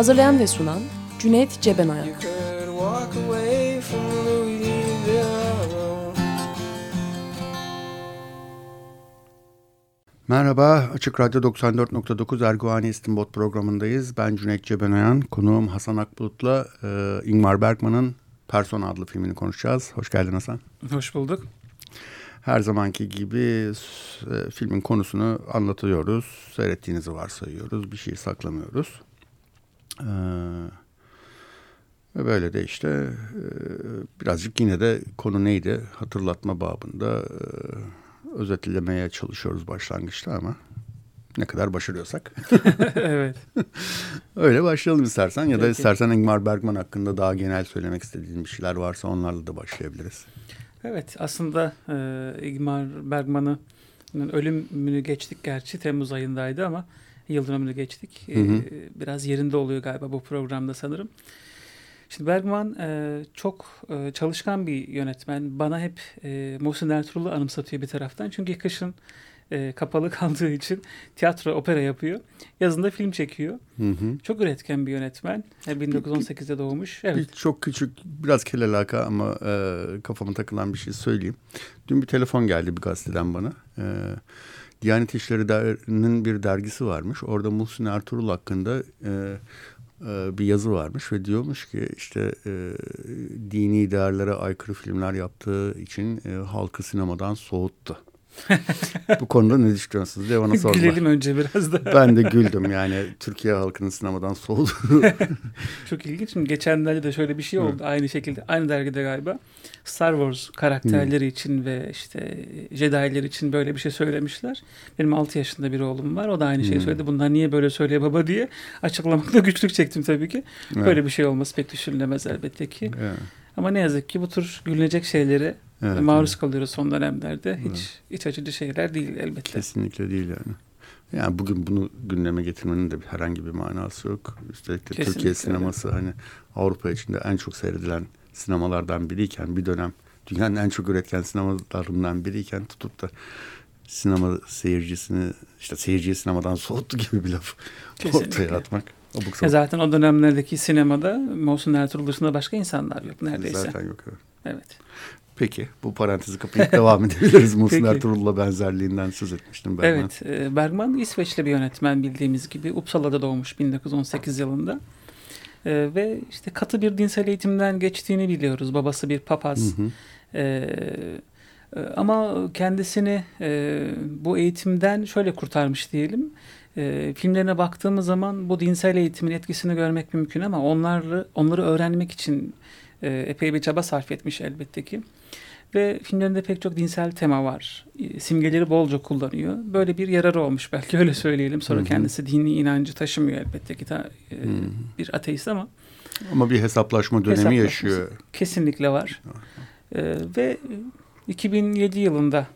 Hazırlayan ve sunan Cüneyt Cebenayak. Merhaba, Açık Radyo 94.9 Erguani İstinbot programındayız. Ben Cüneyt Cebenayan, konuğum Hasan Akbulut'la e, Ingmar Bergman'ın Persona adlı filmini konuşacağız. Hoş geldin Hasan. Hoş bulduk. Her zamanki gibi e, filmin konusunu anlatıyoruz. Seyrettiğinizi varsayıyoruz. Bir şey saklamıyoruz. Ee, ve böyle de işte e, birazcık yine de konu neydi hatırlatma babında e, özetlemeye çalışıyoruz başlangıçta ama ne kadar başarıyorsak. evet. Öyle başlayalım istersen ya da Peki. istersen Ingmar Bergman hakkında daha genel söylemek istediğin bir şeyler varsa onlarla da başlayabiliriz. Evet aslında e, Ingmar Bergman'ı ölümünü geçtik gerçi Temmuz ayındaydı ama yıldönümünü geçtik. Hı hı. E, biraz yerinde oluyor galiba bu programda sanırım. Şimdi Bergman e, çok e, çalışkan bir yönetmen. Bana hep e, Muhsin Ertuğrul'u anımsatıyor bir taraftan. Çünkü kışın e, kapalı kaldığı için tiyatro, opera yapıyor. Yazında film çekiyor. Hı hı. Çok üretken bir yönetmen. E, 1918'de doğmuş. Evet. Bir, çok küçük, biraz kelelaka ama e, kafama takılan bir şey söyleyeyim. Dün bir telefon geldi bir gazeteden bana. E, Diyanet İşleri'nin bir dergisi varmış. Orada Muhsin Ertuğrul hakkında e, e, bir yazı varmış ve diyormuş ki işte e, dini değerlere aykırı filmler yaptığı için e, halkı sinemadan soğuttu. Bu konuda ne düşünüyorsunuz diye bana sordular. Gülelim önce biraz da. Ben de güldüm yani Türkiye halkının sinemadan soğudu. Çok ilginç. Şimdi geçenlerde de şöyle bir şey oldu. Hı. Aynı şekilde aynı dergide galiba Star Wars karakterleri Hı. için ve işte Jedi'ler için böyle bir şey söylemişler. Benim 6 yaşında bir oğlum var. O da aynı şeyi söyledi. Bunlar niye böyle söylüyor baba diye açıklamakta güçlük çektim tabii ki. Böyle bir şey olması pek düşünülemez elbette ki. Evet. Ama ne yazık ki bu tür gülünecek şeyleri evet, maruz evet. kalıyoruz son dönemlerde. Hiç evet. iç açıcı şeyler değil elbette. Kesinlikle değil yani. Yani bugün bunu gündeme getirmenin de herhangi bir manası yok. Üstelik de Kesinlikle Türkiye sineması öyle. hani Avrupa içinde en çok seyredilen sinemalardan biriyken bir dönem dünyanın en çok üretken sinemalarından biriyken tutup da sinema seyircisini işte seyirciyi sinemadan soğuttu gibi bir laf Kesinlikle. ortaya atmak. Abuk zaten o dönemlerdeki sinemada Mohsun Ertuğrul dışında başka insanlar yok neredeyse. Zaten yok evet. Evet. Peki bu parantezi kapayıp devam edebiliriz. Muhsin Ertuğrul'la benzerliğinden söz etmiştim Bergman. Evet e, Bergman İsveçli bir yönetmen bildiğimiz gibi Uppsala'da doğmuş 1918 yılında. E, ve işte katı bir dinsel eğitimden geçtiğini biliyoruz. Babası bir papaz. Hı hı. E, e, ama kendisini e, bu eğitimden şöyle kurtarmış diyelim. E, filmlerine baktığımız zaman bu dinsel eğitimin etkisini görmek mümkün ama onları onları öğrenmek için e, epey bir çaba sarf etmiş elbette ki. Ve filmlerinde pek çok dinsel tema var. E, simgeleri bolca kullanıyor. Böyle bir yararı olmuş belki öyle söyleyelim. Sonra Hı-hı. kendisi dini inancı taşımıyor elbette ki ta, e, bir ateist ama. Ama bir hesaplaşma dönemi yaşıyor. Kesinlikle var. E, ve 2007 yılında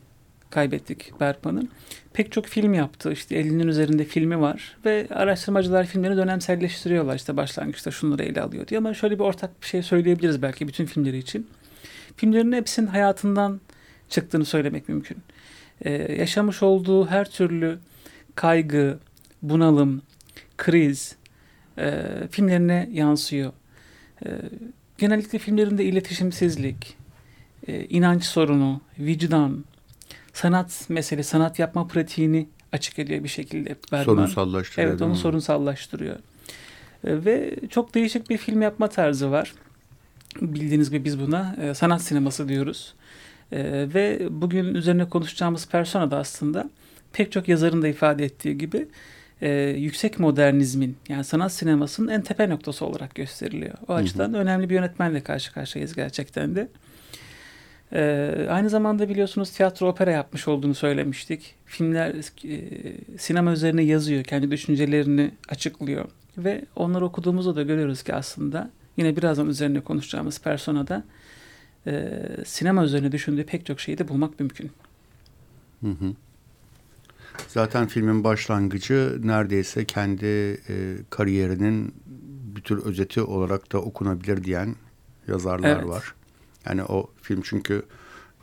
kaybettik Bergman'ı. Pek çok film yaptı. İşte elinin üzerinde filmi var. Ve araştırmacılar filmleri dönemselleştiriyorlar. İşte başlangıçta şunları ele alıyor diye. Ama şöyle bir ortak bir şey söyleyebiliriz belki bütün filmleri için. Filmlerin hepsinin hayatından çıktığını söylemek mümkün. Ee, yaşamış olduğu her türlü kaygı, bunalım, kriz e, filmlerine yansıyor. E, genellikle filmlerinde iletişimsizlik, e, inanç sorunu, vicdan, sanat mesele, sanat yapma pratiğini açık ediyor bir şekilde Bergman. Sorunsallaştırıyor. Evet onu sorunsallaştırıyor. E, ve çok değişik bir film yapma tarzı var. Bildiğiniz gibi biz buna e, sanat sineması diyoruz. E, ve bugün üzerine konuşacağımız persona da aslında pek çok yazarın da ifade ettiği gibi e, yüksek modernizmin yani sanat sinemasının en tepe noktası olarak gösteriliyor. O açıdan hı hı. önemli bir yönetmenle karşı karşıyayız gerçekten de. Ee, aynı zamanda biliyorsunuz tiyatro opera yapmış olduğunu söylemiştik. Filmler, e, sinema üzerine yazıyor, kendi düşüncelerini açıklıyor. Ve onları okuduğumuzda da görüyoruz ki aslında yine birazdan üzerine konuşacağımız personada e, sinema üzerine düşündüğü pek çok şeyi de bulmak mümkün. Hı hı. Zaten filmin başlangıcı neredeyse kendi e, kariyerinin bir tür özeti olarak da okunabilir diyen yazarlar evet. var. Yani o film çünkü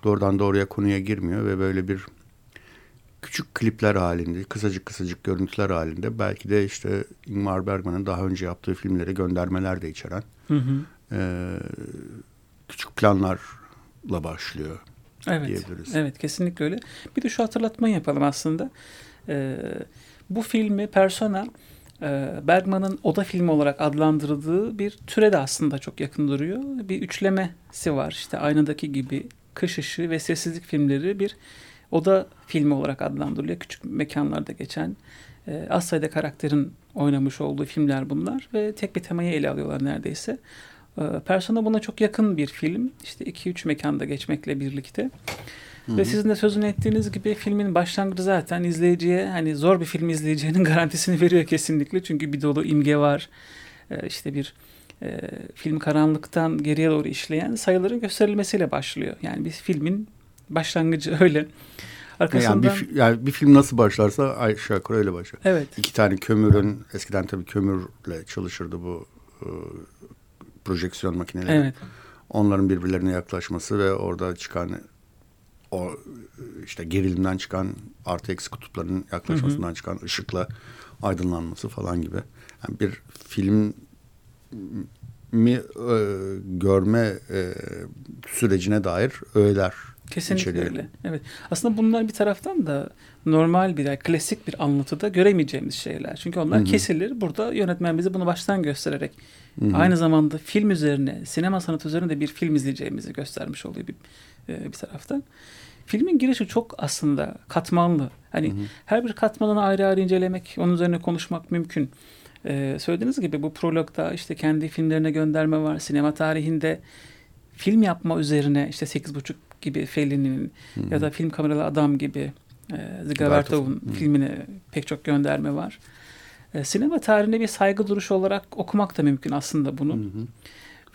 doğrudan doğruya konuya girmiyor ve böyle bir küçük klipler halinde, kısacık kısacık görüntüler halinde belki de işte Ingmar Bergman'ın daha önce yaptığı filmleri göndermeler de içeren hı hı. E, küçük planlarla başlıyor evet, diyebiliriz. Evet kesinlikle öyle. Bir de şu hatırlatmayı yapalım aslında. Ee, bu filmi Persona e, Bergman'ın oda filmi olarak adlandırıldığı bir türe de aslında çok yakın duruyor. Bir üçlemesi var. İşte aynadaki gibi kış ışığı ve sessizlik filmleri bir oda filmi olarak adlandırılıyor. Küçük mekanlarda geçen e, az sayıda karakterin oynamış olduğu filmler bunlar ve tek bir temayı ele alıyorlar neredeyse. E, Persona buna çok yakın bir film. İşte 2-3 mekanda geçmekle birlikte. Hı-hı. Ve sizin de sözünü ettiğiniz gibi filmin başlangıcı zaten izleyiciye hani zor bir film izleyeceğinin garantisini veriyor kesinlikle. Çünkü bir dolu imge var. E, işte bir e, film karanlıktan geriye doğru işleyen sayıların gösterilmesiyle başlıyor. Yani bir filmin başlangıcı öyle. Arkasından... Yani bir, yani bir film nasıl başlarsa aşağı yukarı öyle başlar. Evet. İki tane kömürün, eskiden tabii kömürle çalışırdı bu e, projeksiyon makineleri. Evet. Onların birbirlerine yaklaşması ve orada çıkan o işte gerilimden çıkan artı eksi kutupların yaklaşmasından hı hı. çıkan ışıkla aydınlanması falan gibi. Yani bir film mi e, görme e, sürecine dair öğeler Kesinlikle içeriyor. öyle. Evet. Aslında bunlar bir taraftan da normal bir, yani klasik bir anlatıda göremeyeceğimiz şeyler. Çünkü onlar Hı-hı. kesilir. Burada yönetmen bize bunu baştan göstererek Hı-hı. aynı zamanda film üzerine, sinema sanatı üzerine de bir film izleyeceğimizi göstermiş oluyor bir, e, bir taraftan. Filmin girişi çok aslında katmanlı. Hani Hı-hı. her bir katmanını ayrı ayrı incelemek, onun üzerine konuşmak mümkün. Ee, söylediğiniz gibi bu prologda işte kendi filmlerine gönderme var. Sinema tarihinde film yapma üzerine işte 8.5 gibi Fellini'nin ya da film kameralı adam gibi e, Zigavertov'un filmine pek çok gönderme var. E, sinema tarihinde bir saygı duruşu olarak okumak da mümkün aslında bunu. Hı hı.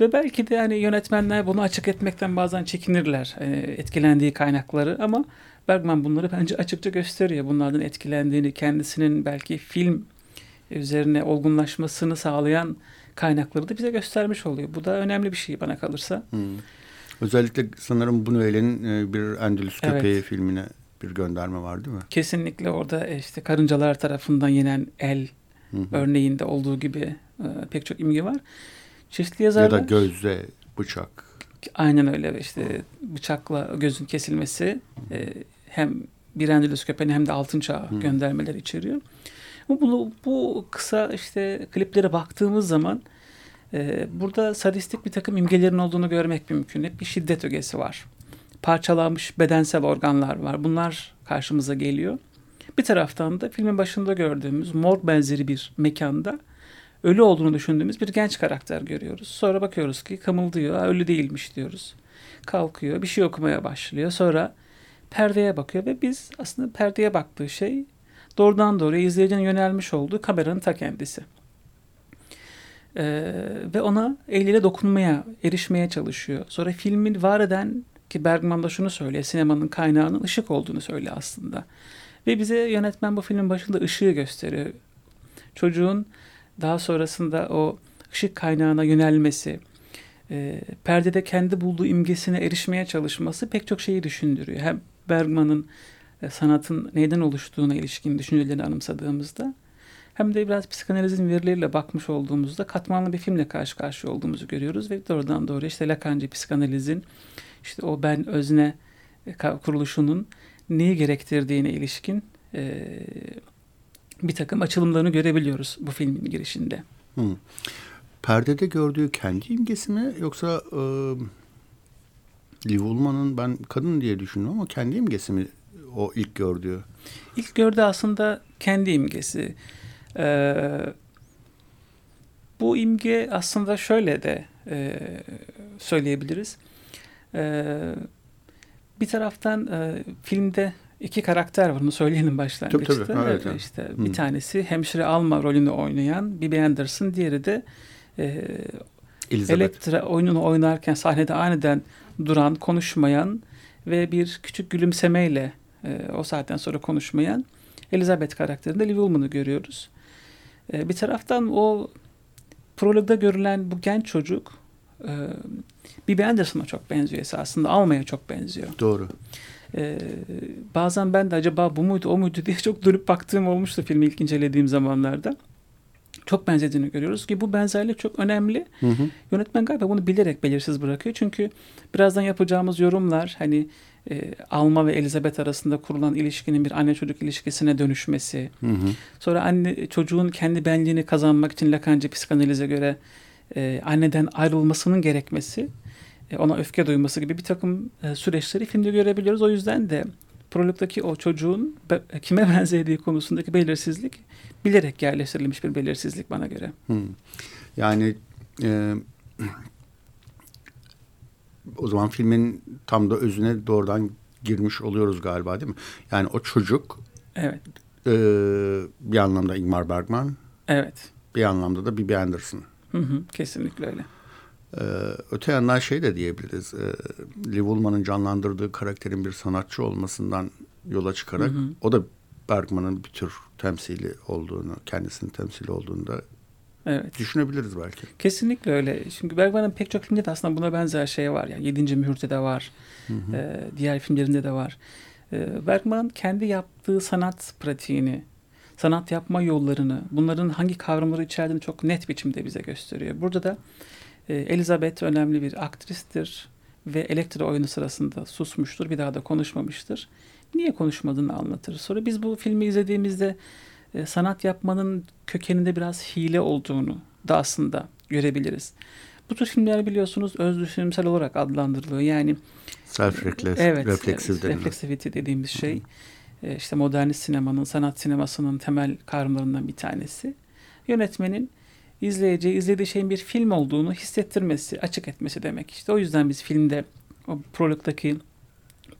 Ve belki de hani yönetmenler bunu açık etmekten bazen çekinirler e, etkilendiği kaynakları ama Bergman bunları bence açıkça gösteriyor. Bunlardan etkilendiğini, kendisinin belki film üzerine olgunlaşmasını sağlayan kaynakları da bize göstermiş oluyor. Bu da önemli bir şey bana kalırsa. Hmm. Özellikle sanırım Buñuel'in e, bir Endülüs Köpeği evet. filmine bir gönderme var değil mi? Kesinlikle orada e, işte karıncalar tarafından yenen el hı hı. örneğinde olduğu gibi e, pek çok imge var. Çeşitli yazarlar... Ya da gözle bıçak. Aynen öyle işte bıçakla gözün kesilmesi hem bir Endülüs Köpeği hem de Altın Çağ hı. göndermeler içeriyor. Bu, bu, bu kısa işte kliplere baktığımız zaman ee, burada sadistik bir takım imgelerin olduğunu görmek mümkün. Hep bir şiddet ögesi var. Parçalanmış bedensel organlar var. Bunlar karşımıza geliyor. Bir taraftan da filmin başında gördüğümüz morg benzeri bir mekanda ölü olduğunu düşündüğümüz bir genç karakter görüyoruz. Sonra bakıyoruz ki kımıldıyor, ölü değilmiş diyoruz. Kalkıyor, bir şey okumaya başlıyor. Sonra perdeye bakıyor ve biz aslında perdeye baktığı şey doğrudan doğruya izleyicinin yönelmiş olduğu kameranın ta kendisi. Ee, ve ona eliyle dokunmaya, erişmeye çalışıyor. Sonra filmin var eden ki Bergman da şunu söylüyor, sinemanın kaynağının ışık olduğunu söylüyor aslında. Ve bize yönetmen bu filmin başında ışığı gösteriyor. Çocuğun daha sonrasında o ışık kaynağına yönelmesi, e, perdede kendi bulduğu imgesine erişmeye çalışması pek çok şeyi düşündürüyor. Hem Bergman'ın e, sanatın neyden oluştuğuna ilişkin düşüncelerini anımsadığımızda hem de biraz psikanalizin verileriyle bakmış olduğumuzda katmanlı bir filmle karşı karşıya olduğumuzu görüyoruz ve doğrudan doğruya işte Lacan'cı psikanalizin işte o ben özne e, kuruluşunun neyi gerektirdiğine ilişkin e, bir takım açılımlarını görebiliyoruz bu filmin girişinde. Hmm. Perdede gördüğü kendi imgesi mi yoksa e, Liv Ullman'ın ben kadın diye düşündüm ama kendi imgesi mi o ilk gördüğü? İlk gördüğü aslında kendi imgesi. Ee, bu imge aslında şöyle de e, söyleyebiliriz. Ee, bir taraftan e, filmde iki karakter var. Bunu söyleyelim başlangıçta. Tabii, tabii. Evet, evet, işte hmm. bir tanesi hemşire Alma rolünü oynayan Bibi Anderson, diğeri de e, Elektra oyununu oynarken sahnede aniden duran, konuşmayan ve bir küçük gülümsemeyle e, o saatten sonra konuşmayan Elizabeth karakterinde Liv Ullman'ı görüyoruz. E, bir taraftan o prologda görülen bu genç çocuk e, Bibi Anderson'a çok benziyor esasında. Alma'ya çok benziyor. Doğru. Ee, bazen ben de acaba bu muydu o muydu diye çok dönüp baktığım olmuştu filmi ilk incelediğim zamanlarda. Çok benzediğini görüyoruz ki bu benzerlik çok önemli. Hı hı. Yönetmen galiba bunu bilerek belirsiz bırakıyor. Çünkü birazdan yapacağımız yorumlar hani e, Alma ve Elizabeth arasında kurulan ilişkinin bir anne çocuk ilişkisine dönüşmesi. Hı hı. Sonra anne çocuğun kendi benliğini kazanmak için Lacan'cı psikanalize göre e, anneden ayrılmasının gerekmesi e, ona öfke duyması gibi bir takım e, süreçleri filmde görebiliyoruz. O yüzden de prologdaki o çocuğun kime benzediği konusundaki belirsizlik bilerek yerleştirilmiş bir belirsizlik bana göre. Hmm. Yani e, o zaman filmin tam da özüne doğrudan girmiş oluyoruz galiba değil mi? Yani o çocuk evet. e, bir anlamda Ingmar Bergman. Evet. Bir anlamda da Bibi Anderson. Hı hı, kesinlikle öyle. Ee, öte yandan şey de diyebiliriz. E, Liv Ullman'ın canlandırdığı karakterin bir sanatçı olmasından yola çıkarak hı hı. o da Bergman'ın bir tür temsili olduğunu, kendisinin temsili olduğunu da evet. düşünebiliriz belki. Kesinlikle öyle. Çünkü Bergman'ın pek çok filmde de aslında buna benzer şey var. Yani Yedinci Mühür'de de var. Hı hı. E, diğer filmlerinde de var. E, Bergman kendi yaptığı sanat pratiğini, sanat yapma yollarını, bunların hangi kavramları içerdiğini çok net biçimde bize gösteriyor. Burada da e, Elizabeth önemli bir aktristir ve Elektra oyunu sırasında susmuştur. Bir daha da konuşmamıştır. Niye konuşmadığını anlatır. Sonra biz bu filmi izlediğimizde e, sanat yapmanın kökeninde biraz hile olduğunu da aslında görebiliriz. Bu tür filmler biliyorsunuz öz düşünümsel olarak adlandırılıyor. Yani self evet, reflexive evet, dediğimiz şey e, işte modernist sinemanın, sanat sinemasının temel kavramlarından bir tanesi. Yönetmenin izleyiciye izlediği şeyin bir film olduğunu hissettirmesi, açık etmesi demek. İşte o yüzden biz filmde o prologdaki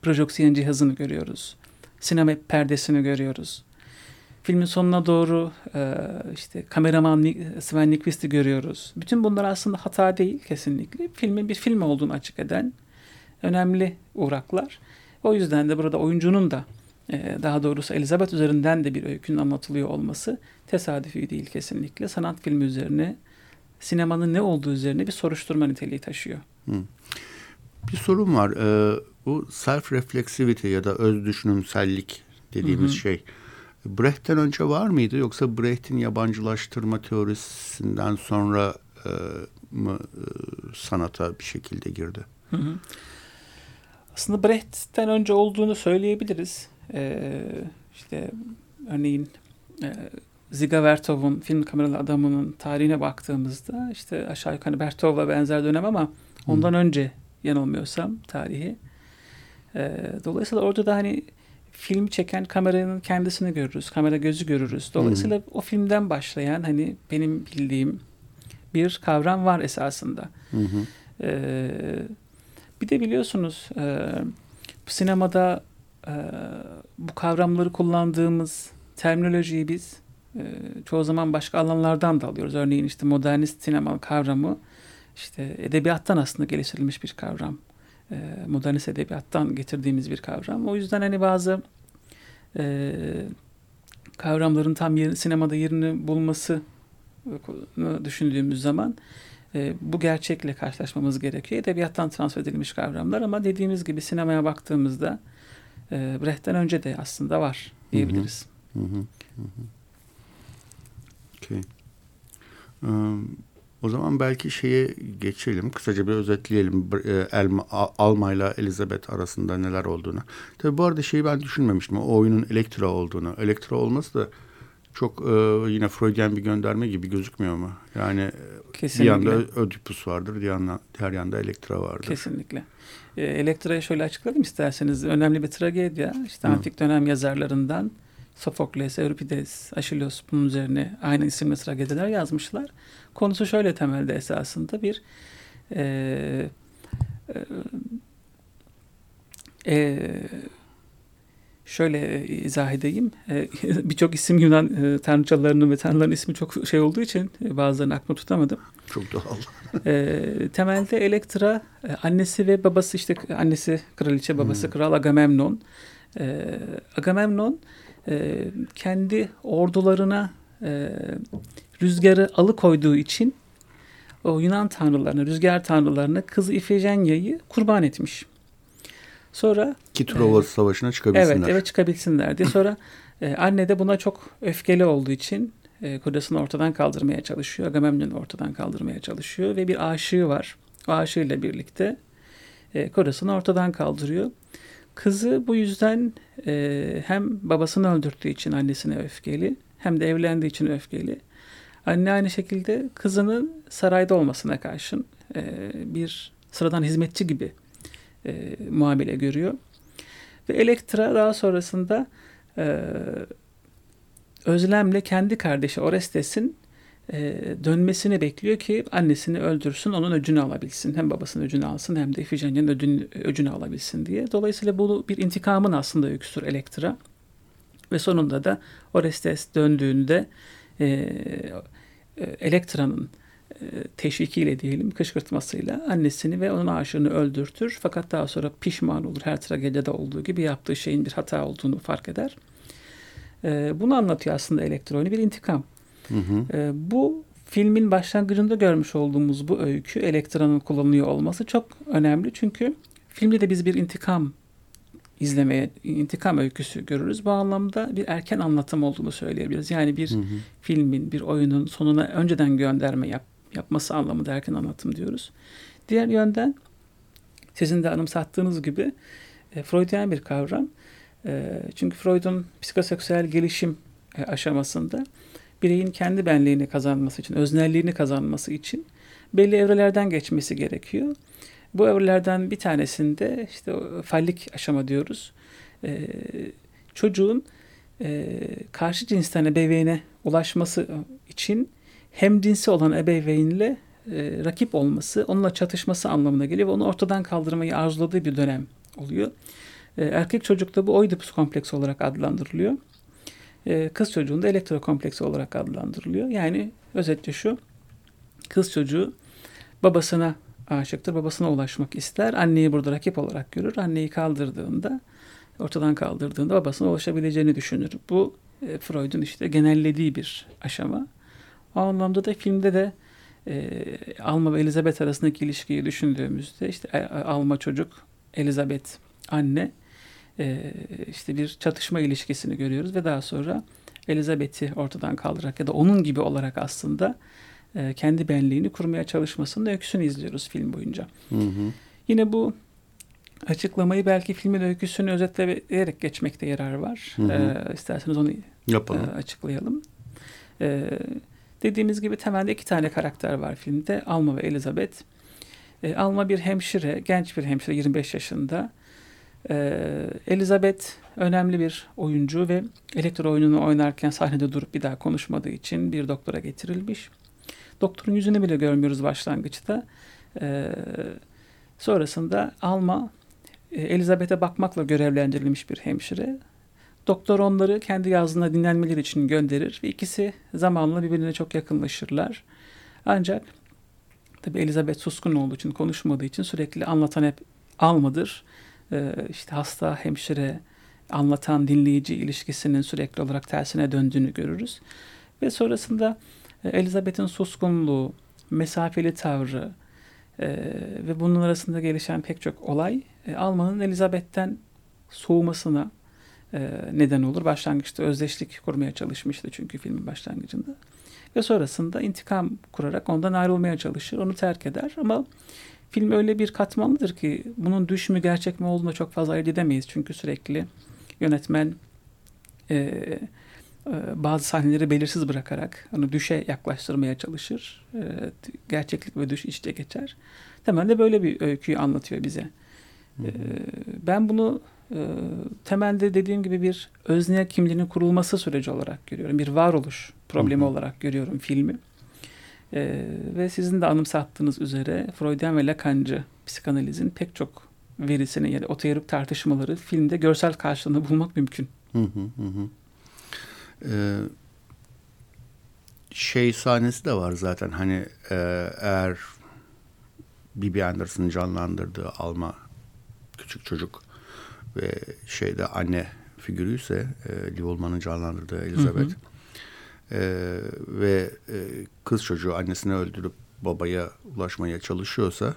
projeksiyon cihazını görüyoruz. Sinema perdesini görüyoruz. Filmin sonuna doğru e, işte kameraman Sven Nykvist'i görüyoruz. Bütün bunlar aslında hata değil kesinlikle. Filmin bir film olduğunu açık eden önemli uğraklar. O yüzden de burada oyuncunun da e, daha doğrusu Elizabeth üzerinden de bir öykünün anlatılıyor olması tesadüfi değil kesinlikle. Sanat filmi üzerine, sinemanın ne olduğu üzerine bir soruşturma niteliği taşıyor. Hı. Bir sorun var. Ee, bu self-reflexivity ya da öz düşünümsellik dediğimiz hı hı. şey Brecht'ten önce var mıydı yoksa Brecht'in yabancılaştırma teorisinden sonra e, mı e, sanata bir şekilde girdi? Hı hı. Aslında Brecht'ten önce olduğunu söyleyebiliriz. Ee, işte örneğin e, Ziga Vertov'un film kameralı adamının tarihine baktığımızda işte aşağı yukarı Vertov'la benzer dönem ama ondan Hı. önce yanılmıyorsam tarihi. Ee, dolayısıyla orada da hani film çeken kameranın kendisini görürüz. Kamera gözü görürüz. Dolayısıyla Hı. o filmden başlayan hani benim bildiğim bir kavram var esasında. Hı. Ee, bir de biliyorsunuz e, sinemada e, bu kavramları kullandığımız terminolojiyi biz e, çoğu zaman başka alanlardan da alıyoruz. Örneğin işte modernist sinema kavramı işte edebiyattan aslında geliştirilmiş bir kavram. E, modernist edebiyattan getirdiğimiz bir kavram. O yüzden hani bazı e, kavramların tam yer, sinemada yerini bulması düşündüğümüz zaman e, bu gerçekle karşılaşmamız gerekiyor. Edebiyattan transfer edilmiş kavramlar ama dediğimiz gibi sinemaya baktığımızda e, Brecht'ten önce de aslında var diyebiliriz. Hı hı. Hı hı. Okay. Um, o zaman belki şeye geçelim. Kısaca bir özetleyelim. E, Elma, Alma ile Elizabeth arasında neler olduğunu. Tabii bu arada şeyi ben düşünmemiştim. O oyunun Elektra olduğunu. Elektra olması da çok e, yine Freudian bir gönderme gibi gözükmüyor mu? Yani Kesinlikle. bir yanda Ödipus vardır, diğer yanda, diğer yanda Elektra vardır. Kesinlikle. E, Elektra'yı şöyle açıklayayım isterseniz. Önemli bir tragedya. İşte Hı. antik dönem yazarlarından Sofokles, Euripides, Aşilos bunun üzerine aynı isimli tragediler yazmışlar. Konusu şöyle temelde esasında bir e, e, e, şöyle izah edeyim. Birçok isim Yunan tanrıçalarının ve tanrıların ismi çok şey olduğu için bazılarını aklıma tutamadım. Çok doğal. temelde Elektra annesi ve babası işte annesi kraliçe babası hmm. kral Agamemnon. Agamemnon kendi ordularına rüzgarı alıkoyduğu için o Yunan tanrılarına, rüzgar tanrılarına kızı İfejenya'yı kurban etmiş. Sonra ki Truva e, Savaşı'na çıkabilsinler. Evet, evet çıkabilsinler diye. Sonra e, anne de buna çok öfkeli olduğu için e, kocasını ortadan kaldırmaya çalışıyor. Agamemnon'u ortadan kaldırmaya çalışıyor ve bir aşığı var. O aşığıyla birlikte e, kocasını ortadan kaldırıyor. Kızı bu yüzden e, hem babasını öldürdüğü için annesine öfkeli hem de evlendiği için öfkeli. Anne aynı şekilde kızının sarayda olmasına karşın e, bir sıradan hizmetçi gibi e, muamele görüyor. Ve Elektra daha sonrasında e, özlemle kendi kardeşi Orestes'in e, dönmesini bekliyor ki annesini öldürsün, onun öcünü alabilsin. Hem babasının öcünü alsın hem de Ifigenia'nın öcünü, öcünü alabilsin diye. Dolayısıyla bu bir intikamın aslında öyküsüdür Elektra. Ve sonunda da Orestes döndüğünde e, Elektra'nın e, teşvikiyle diyelim kışkırtmasıyla annesini ve onun aşığını öldürtür. Fakat daha sonra pişman olur. Her tragedide olduğu gibi yaptığı şeyin bir hata olduğunu fark eder. E, bunu anlatıyor aslında Elektra'nı bir intikam. Hı hı. Bu filmin başlangıcında görmüş olduğumuz bu öykü Elektra'nın kullanılıyor olması çok önemli. Çünkü filmde de biz bir intikam izlemeye, intikam öyküsü görürüz. Bu anlamda bir erken anlatım olduğunu söyleyebiliriz. Yani bir hı hı. filmin, bir oyunun sonuna önceden gönderme yap, yapması anlamında erken anlatım diyoruz. Diğer yönden sizin de anımsattığınız gibi e, Freudian bir kavram. E, çünkü Freud'un psikoseksüel gelişim e, aşamasında bireyin kendi benliğini kazanması için, öznelliğini kazanması için belli evrelerden geçmesi gerekiyor. Bu evrelerden bir tanesinde işte fallik aşama diyoruz. E, çocuğun e, karşı cinsten ebeveyne ulaşması için hem cinsi olan ebeveynle e, rakip olması, onunla çatışması anlamına geliyor ve onu ortadan kaldırmayı arzuladığı bir dönem oluyor. E, erkek çocukta bu Oedipus kompleksi olarak adlandırılıyor. E, kız çocuğunda elektrokompleksi olarak adlandırılıyor. Yani özetle şu, kız çocuğu babasına aşıktır. Babasına ulaşmak ister. Anneyi burada rakip olarak görür. Anneyi kaldırdığında, ortadan kaldırdığında babasına ulaşabileceğini düşünür. Bu e, Freud'un işte genellediği bir aşama. O anlamda da filmde de e, Alma ve Elizabeth arasındaki ilişkiyi düşündüğümüzde işte e, Alma çocuk, Elizabeth anne e, işte bir çatışma ilişkisini görüyoruz ve daha sonra Elizabeth'i ortadan kaldırarak ya da onun gibi olarak aslında e, kendi benliğini kurmaya çalışmasının öyküsünü izliyoruz film boyunca. Hı hı. Yine bu açıklamayı belki filmin öyküsünü özetleyerek geçmekte yarar var. Hı hı. E, isterseniz onu Yapalım. E, açıklayalım. E, dediğimiz gibi temelde iki tane karakter var filmde. Alma ve Elizabeth. E, Alma bir hemşire, genç bir hemşire 25 yaşında. E, Elizabeth önemli bir oyuncu ve elektro oyununu oynarken sahnede durup bir daha konuşmadığı için bir doktora getirilmiş. Doktorun yüzünü bile görmüyoruz başlangıçta. E, sonrasında Alma e, Elizabeth'e bakmakla görevlendirilmiş bir hemşire. Doktor onları kendi yazdığına dinlenmeleri için gönderir ve ikisi zamanla birbirine çok yakınlaşırlar. Ancak tabi Elizabeth suskun olduğu için konuşmadığı için sürekli anlatan hep Alma'dır. Ee, işte hasta hemşire anlatan dinleyici ilişkisinin sürekli olarak tersine döndüğünü görürüz. Ve sonrasında Elizabeth'in suskunluğu, mesafeli tavrı e, ve bunun arasında gelişen pek çok olay e, Alman'ın Elizabeth'ten soğumasına e, neden olur. Başlangıçta özdeşlik kurmaya çalışmıştı çünkü filmin başlangıcında. Ve sonrasında intikam kurarak ondan ayrılmaya çalışır, onu terk eder. Ama film öyle bir katmanlıdır ki bunun düş mü gerçek mi olduğunu çok fazla ayırt edemeyiz. Çünkü sürekli yönetmen e, e, bazı sahneleri belirsiz bırakarak onu düşe yaklaştırmaya çalışır. E, gerçeklik ve düş içte geçer. Temelde böyle bir öyküyü anlatıyor bize. Hı hı. E, ben bunu temelde dediğim gibi bir özne kimliğinin kurulması süreci olarak görüyorum. Bir varoluş problemi hı hı. olarak görüyorum filmi. ve sizin de anımsattığınız üzere Freudian ve Lacancı psikanalizin pek çok verisini ya da otoerik tartışmaları filmde görsel karşılığını bulmak mümkün. Hı hı hı. Ee, şey sahnesi de var zaten hani e, eğer Bibi Anderson'ın canlandırdığı Alma küçük çocuk ve şeyde anne figürü ise e, Liv Ullmann'ın canlandırdığı Elizabeth hı hı. E, ve e, kız çocuğu annesini öldürüp babaya ulaşmaya çalışıyorsa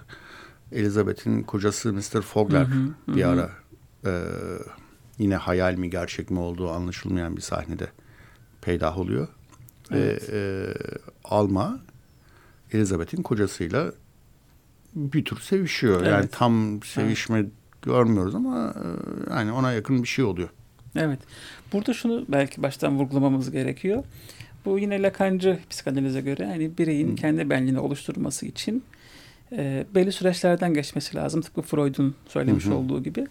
Elizabeth'in kocası Mr. Fogler hı hı, bir hı. ara e, yine hayal mi gerçek mi olduğu anlaşılmayan bir sahnede peydah oluyor. Evet. Ve e, Alma Elizabeth'in kocasıyla bir tür sevişiyor. Evet. Yani tam sevişme evet. görmüyoruz ama e, yani ona yakın bir şey oluyor. Evet. Burada şunu belki baştan vurgulamamız gerekiyor. Bu yine Lacancı psikanalize göre yani bireyin Hı. kendi benliğini oluşturması için e, belli süreçlerden geçmesi lazım. Tıpkı Freud'un söylemiş hı hı. olduğu gibi.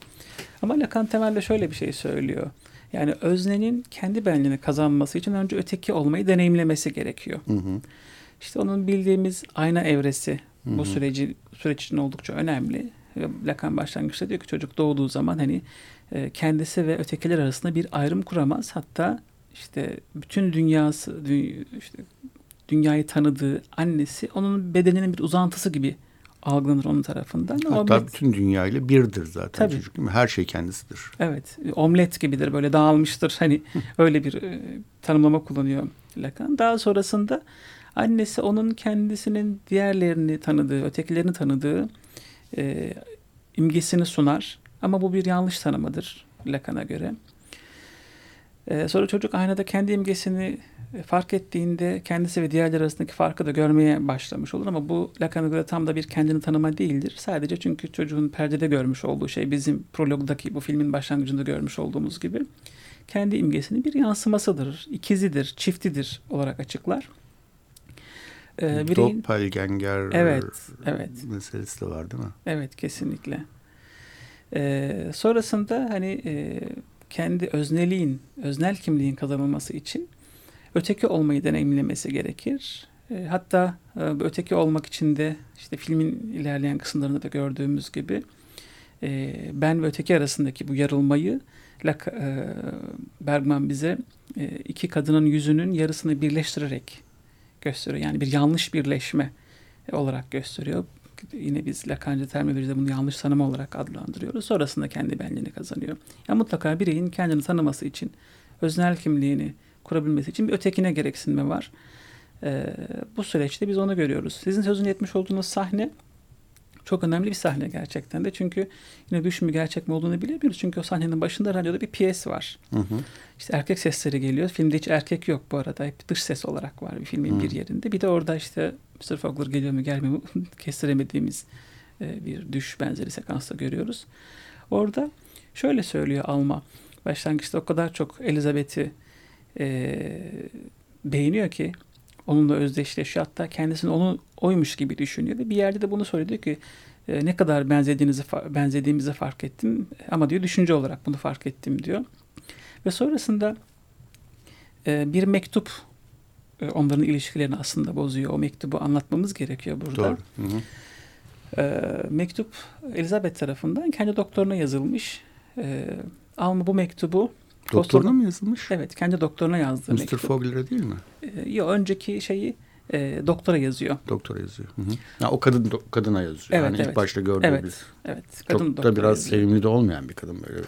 Ama Lacan temelde şöyle bir şey söylüyor. Yani öznenin kendi benliğini kazanması için önce öteki olmayı deneyimlemesi gerekiyor. Hı hı. İşte onun bildiğimiz ayna evresi hı hı. bu süreci süreç için oldukça önemli. Lacan başlangıçta diyor ki çocuk doğduğu zaman hani e, kendisi ve ötekiler arasında bir ayrım kuramaz. Hatta işte bütün dünyası işte dünyayı tanıdığı annesi onun bedeninin bir uzantısı gibi algılanır onun tarafından. Hatta omlet, bütün dünyayla birdir zaten tabii. çocuk değil mi? Her şey kendisidir. Evet. Omlet gibidir böyle dağılmıştır. Hani öyle bir e, tanımlama kullanıyor Lacan. Daha sonrasında annesi onun kendisinin diğerlerini tanıdığı, ötekilerini tanıdığı e, imgesini sunar. Ama bu bir yanlış tanımadır Lacan'a göre. E, sonra çocuk aynada kendi imgesini fark ettiğinde kendisi ve diğerler arasındaki farkı da görmeye başlamış olur ama bu Lacan'a göre tam da bir kendini tanıma değildir. Sadece çünkü çocuğun perdede görmüş olduğu şey bizim prologdaki bu filmin başlangıcında görmüş olduğumuz gibi kendi imgesinin bir yansımasıdır, ikizidir, çiftidir olarak açıklar. Ee, bireyin... Doppelganger evet, evet. meselesi de var değil mi? Evet kesinlikle. Ee, sonrasında hani e, kendi özneliğin, öznel kimliğin kazanılması için öteki olmayı deneyimlemesi gerekir. E, hatta e, öteki olmak için de işte filmin ilerleyen kısımlarında da gördüğümüz gibi e, ben ve öteki arasındaki bu yarılmayı Bergman bize iki kadının yüzünün yarısını birleştirerek gösteriyor. Yani bir yanlış birleşme olarak gösteriyor. Yine biz Lacancı terminolojide bunu yanlış tanıma olarak adlandırıyoruz. Sonrasında kendi benliğini kazanıyor. Yani mutlaka bireyin kendini tanıması için öznel kimliğini, kurabilmesi için bir ötekine gereksinme var. E, bu süreçte biz onu görüyoruz. Sizin sözünü etmiş olduğunuz sahne çok önemli bir sahne gerçekten de. Çünkü yine düş mü gerçek mi olduğunu bilemiyoruz. Çünkü o sahnenin başında radyoda bir piyes var. Hı hı. İşte erkek sesleri geliyor. Filmde hiç erkek yok bu arada. Hep dış ses olarak var bir filmin hı. bir yerinde. Bir de orada işte Mr. Fogler geliyor mu gelmiyor mu kestiremediğimiz e, bir düş benzeri sekansta görüyoruz. Orada şöyle söylüyor Alma. Başlangıçta o kadar çok Elizabeth'i e, beğeniyor ki onunla özdeşleşiyor. Hatta kendisini onu oymuş gibi düşünüyor ve bir yerde de bunu söylüyor ki e, ne kadar benzediğinizi benzediğimizi fark ettim ama diyor düşünce olarak bunu fark ettim diyor. Ve sonrasında e, bir mektup e, onların ilişkilerini aslında bozuyor. O mektubu anlatmamız gerekiyor burada. Doğru. Hı hı. E, mektup Elizabeth tarafından kendi doktoruna yazılmış. E, Alma bu mektubu Doktoruna mı yazılmış? Evet kendi doktoruna yazdığı Mr. mektup. Fogler'e değil mi? Ee, yok önceki şeyi e, doktora yazıyor. Doktora yazıyor. Hı hı. Ya, o kadın do, kadına yazıyor. Evet, yani evet. ilk başta gördüğümüz. Evet, evet. Kadın Çok da biraz yazıyor. sevimli de olmayan bir kadın böyle.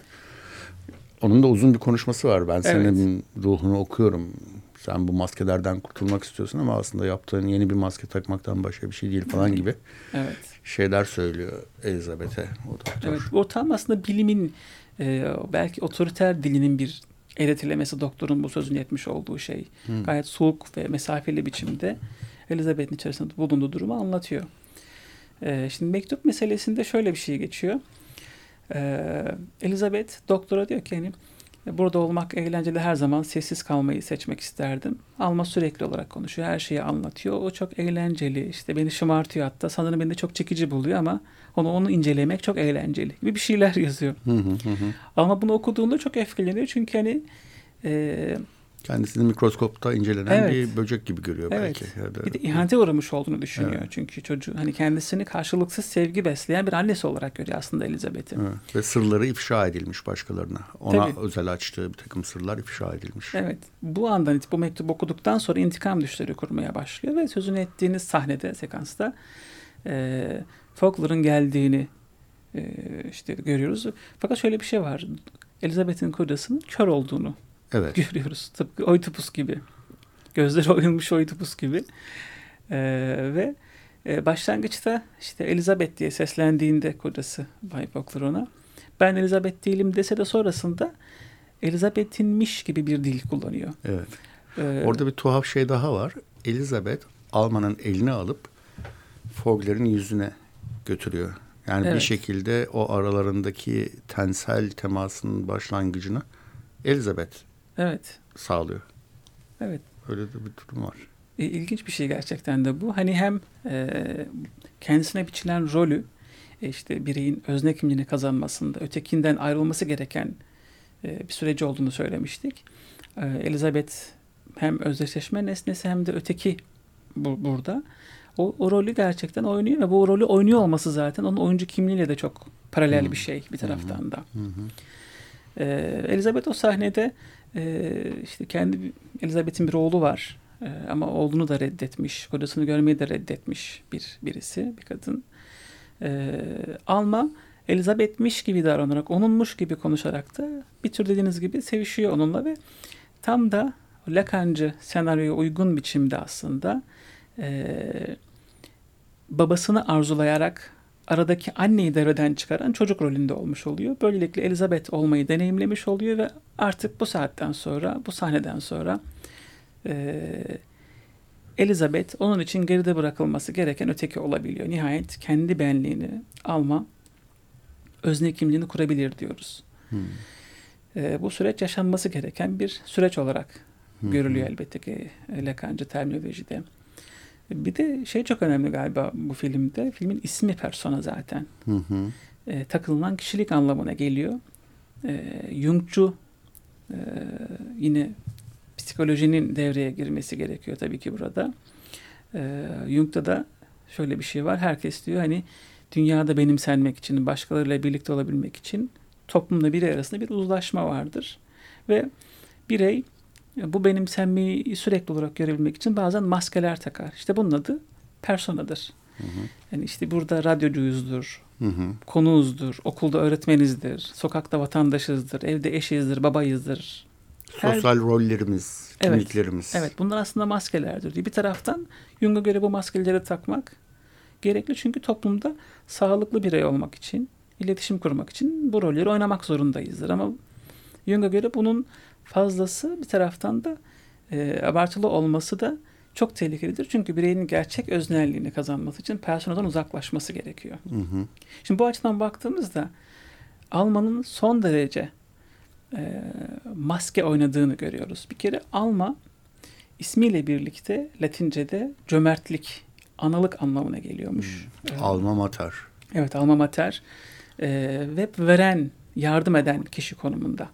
Onun da uzun bir konuşması var. Ben senin evet. ruhunu okuyorum. Sen bu maskelerden kurtulmak istiyorsun ama aslında yaptığın yeni bir maske takmaktan başka bir şey değil falan gibi evet. şeyler söylüyor Elizabeth'e o doktor. Evet, o tam aslında bilimin e, belki otoriter dilinin bir eğretilemesi doktorun bu sözünü etmiş olduğu şey. Hmm. Gayet soğuk ve mesafeli biçimde Elizabeth'in içerisinde bulunduğu durumu anlatıyor. E, şimdi mektup meselesinde şöyle bir şey geçiyor. E, Elizabeth doktora diyor ki hani Burada olmak eğlenceli her zaman sessiz kalmayı seçmek isterdim. Alma sürekli olarak konuşuyor. Her şeyi anlatıyor. O çok eğlenceli. İşte beni şımartıyor hatta. Sanırım beni de çok çekici buluyor ama onu onu incelemek çok eğlenceli gibi bir şeyler yazıyor. Ama bunu okuduğunda çok etkileniyor. Çünkü hani e, Kendisini mikroskopta incelenen evet. bir böcek gibi görüyor evet. belki. Ya da... Bir de ihanete uğramış olduğunu düşünüyor. Evet. Çünkü çocuğu hani kendisini karşılıksız sevgi besleyen bir annesi olarak görüyor aslında Elizabeth'i. Evet. Ve sırları ifşa edilmiş başkalarına. Ona Tabii. özel açtığı bir takım sırlar ifşa edilmiş. Evet. Bu andan bu mektubu okuduktan sonra intikam düşleri kurmaya başlıyor ve sözünü ettiğiniz sahnede, sekansta e, Faulkner'ın geldiğini e, işte görüyoruz. Fakat şöyle bir şey var. Elizabeth'in kocasının kör olduğunu evet. görüyoruz. Tıpkı Oitopus gibi. Gözleri oyulmuş Oitopus gibi. Ee, ve e, başlangıçta işte Elizabeth diye seslendiğinde kocası Bay Faulkner ona ben Elizabeth değilim dese de sonrasında Elizabeth'inmiş gibi bir dil kullanıyor. Evet. Ee, Orada bir tuhaf şey daha var. Elizabeth Alman'ın elini alıp Fogler'in yüzüne götürüyor. Yani evet. bir şekilde o aralarındaki tensel temasının başlangıcını Elizabeth evet. sağlıyor. Evet. Öyle de bir durum var. E, ilginç bir şey gerçekten de bu. Hani hem e, kendisine biçilen rolü e, işte bireyin özne kimliğini kazanmasında ötekinden ayrılması gereken e, bir süreci olduğunu söylemiştik. E, Elizabeth hem özdeşleşme nesnesi hem de öteki bu, burada. O, o rolü gerçekten oynuyor ve bu rolü oynuyor olması zaten onun oyuncu kimliğiyle de çok paralel hmm. bir şey bir taraftan da. Hmm. Ee, Elizabeth o sahnede e, işte kendi Elizabeth'in bir oğlu var e, ama oğlunu da reddetmiş, kocasını görmeyi de reddetmiş bir birisi, bir kadın. E, Alma Elizabeth'miş gibi davranarak, onunmuş gibi konuşarak da bir tür dediğiniz gibi sevişiyor onunla ve tam da Lacancı senaryoya uygun biçimde aslında e, babasını arzulayarak aradaki anneyi devreden çıkaran çocuk rolünde olmuş oluyor. Böylelikle Elizabeth olmayı deneyimlemiş oluyor ve artık bu saatten sonra, bu sahneden sonra e, Elizabeth onun için geride bırakılması gereken öteki olabiliyor. Nihayet kendi benliğini alma, özne kimliğini kurabilir diyoruz. Hmm. E, bu süreç yaşanması gereken bir süreç olarak hmm. görülüyor elbette ki Lacancı terminolojide. Bir de şey çok önemli galiba bu filmde. Filmin ismi persona zaten. Hı hı. E, takılınan kişilik anlamına geliyor. E, Jungcu e, yine psikolojinin devreye girmesi gerekiyor tabii ki burada. E, Jung'da da şöyle bir şey var. Herkes diyor hani dünyada benimsenmek için, başkalarıyla birlikte olabilmek için toplumda biri arasında bir uzlaşma vardır. Ve birey bu benimsenmeyi sürekli olarak görebilmek için bazen maskeler takar. İşte bunun adı personadır. Hı hı. Yani işte burada radyocuyuzdur, hı hı. konuğuzdur, okulda öğretmenizdir, sokakta vatandaşızdır, evde eşizdir, babayızdır. Sosyal Her... rollerimiz, kimliklerimiz. Evet, evet, bunlar aslında maskelerdir diye. Bir taraftan Jung'a göre bu maskeleri takmak gerekli çünkü toplumda sağlıklı birey olmak için, iletişim kurmak için bu rolleri oynamak zorundayızdır. Ama Jung'a göre bunun fazlası bir taraftan da e, abartılı olması da çok tehlikelidir. Çünkü bireyin gerçek öznelliğini kazanması için personadan uzaklaşması gerekiyor. Hı hı. Şimdi bu açıdan baktığımızda Alman'ın son derece e, maske oynadığını görüyoruz. Bir kere Alma ismiyle birlikte Latince'de cömertlik, analık anlamına geliyormuş. Hmm. Ee, alma mater. Evet, alma mater. Ee, ve veren, yardım eden kişi konumunda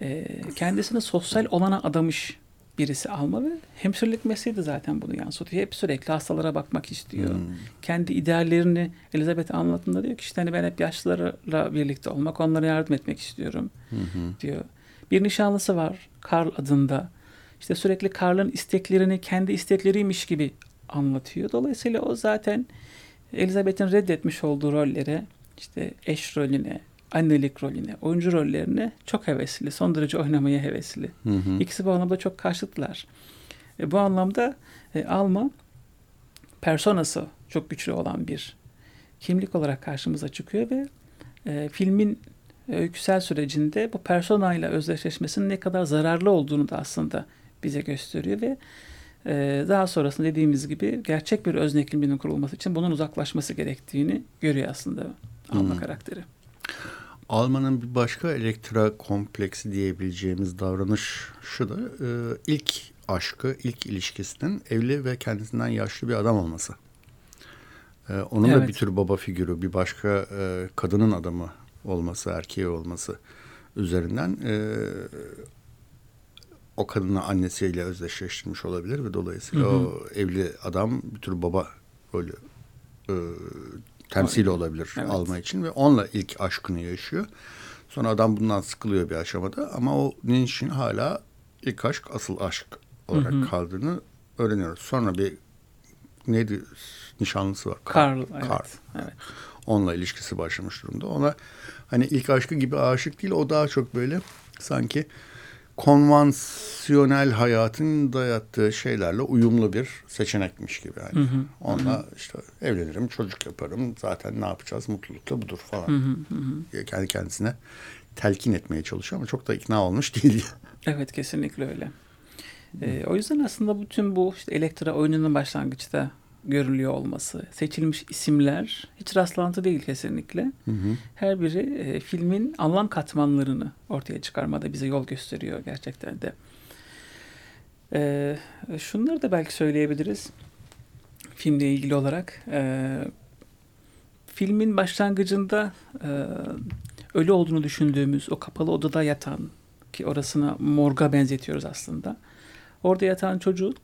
e, kendisini sosyal olana adamış birisi alma ve hemşirelik mesleği de zaten bunu yansıtıyor. Hep sürekli hastalara bakmak istiyor. Hmm. Kendi ideallerini Elizabeth anlattığında diyor ki işte hani ben hep yaşlılarla birlikte olmak, onlara yardım etmek istiyorum hmm. diyor. Bir nişanlısı var Karl adında. İşte sürekli Karl'ın isteklerini kendi istekleriymiş gibi anlatıyor. Dolayısıyla o zaten Elizabeth'in reddetmiş olduğu rollere işte eş rolüne, annelik rolüne, oyuncu rollerine çok hevesli, son derece oynamaya hevesli. Hı hı. İkisi bu anlamda çok karşıtlar. E, bu anlamda e, Alma personası çok güçlü olan bir kimlik olarak karşımıza çıkıyor ve e, filmin öyküsel sürecinde bu personayla özdeşleşmesinin ne kadar zararlı olduğunu da aslında bize gösteriyor ve e, daha sonrasında dediğimiz gibi gerçek bir özne kimliğinin kurulması için bunun uzaklaşması gerektiğini görüyor aslında Alma hmm. karakteri. Alman'ın bir başka elektra kompleksi diyebileceğimiz davranış şu da e, ilk aşkı, ilk ilişkisinin evli ve kendisinden yaşlı bir adam olması. E, onun evet. da bir tür baba figürü, bir başka e, kadının adamı olması, erkeği olması üzerinden. E, o kadını annesiyle özdeşleştirmiş olabilir ve dolayısıyla hı hı. o evli adam bir tür baba rolü e, temsili olabilir evet. alma için ve onunla ilk aşkını yaşıyor. Sonra adam bundan sıkılıyor bir aşamada ama o Ninş'in hala ilk aşk asıl aşk olarak hı hı. kaldığını öğreniyoruz. Sonra bir neydi nişanlısı var. Karl. Karl. Evet. evet. Onunla ilişkisi başlamış durumda. Ona hani ilk aşkı gibi aşık değil o daha çok böyle sanki konvansiyonel hayatın dayattığı şeylerle uyumlu bir seçenekmiş gibi yani. Hı hı. Onunla hı. işte evlenirim, çocuk yaparım. Zaten ne yapacağız? Mutlulukla budur falan. Hı hı hı. Kendi kendisine telkin etmeye çalışıyor ama çok da ikna olmuş değil. Evet kesinlikle öyle. Ee, o yüzden aslında bütün bu işte Elektra oyununun başlangıçta görülüyor olması, seçilmiş isimler hiç rastlantı değil kesinlikle. Hı hı. Her biri e, filmin anlam katmanlarını ortaya çıkarmada bize yol gösteriyor gerçekten de. E, şunları da belki söyleyebiliriz filmle ilgili olarak. E, filmin başlangıcında e, ölü olduğunu düşündüğümüz o kapalı odada yatan ki orasına morga benzetiyoruz aslında. Orada yatan çocuk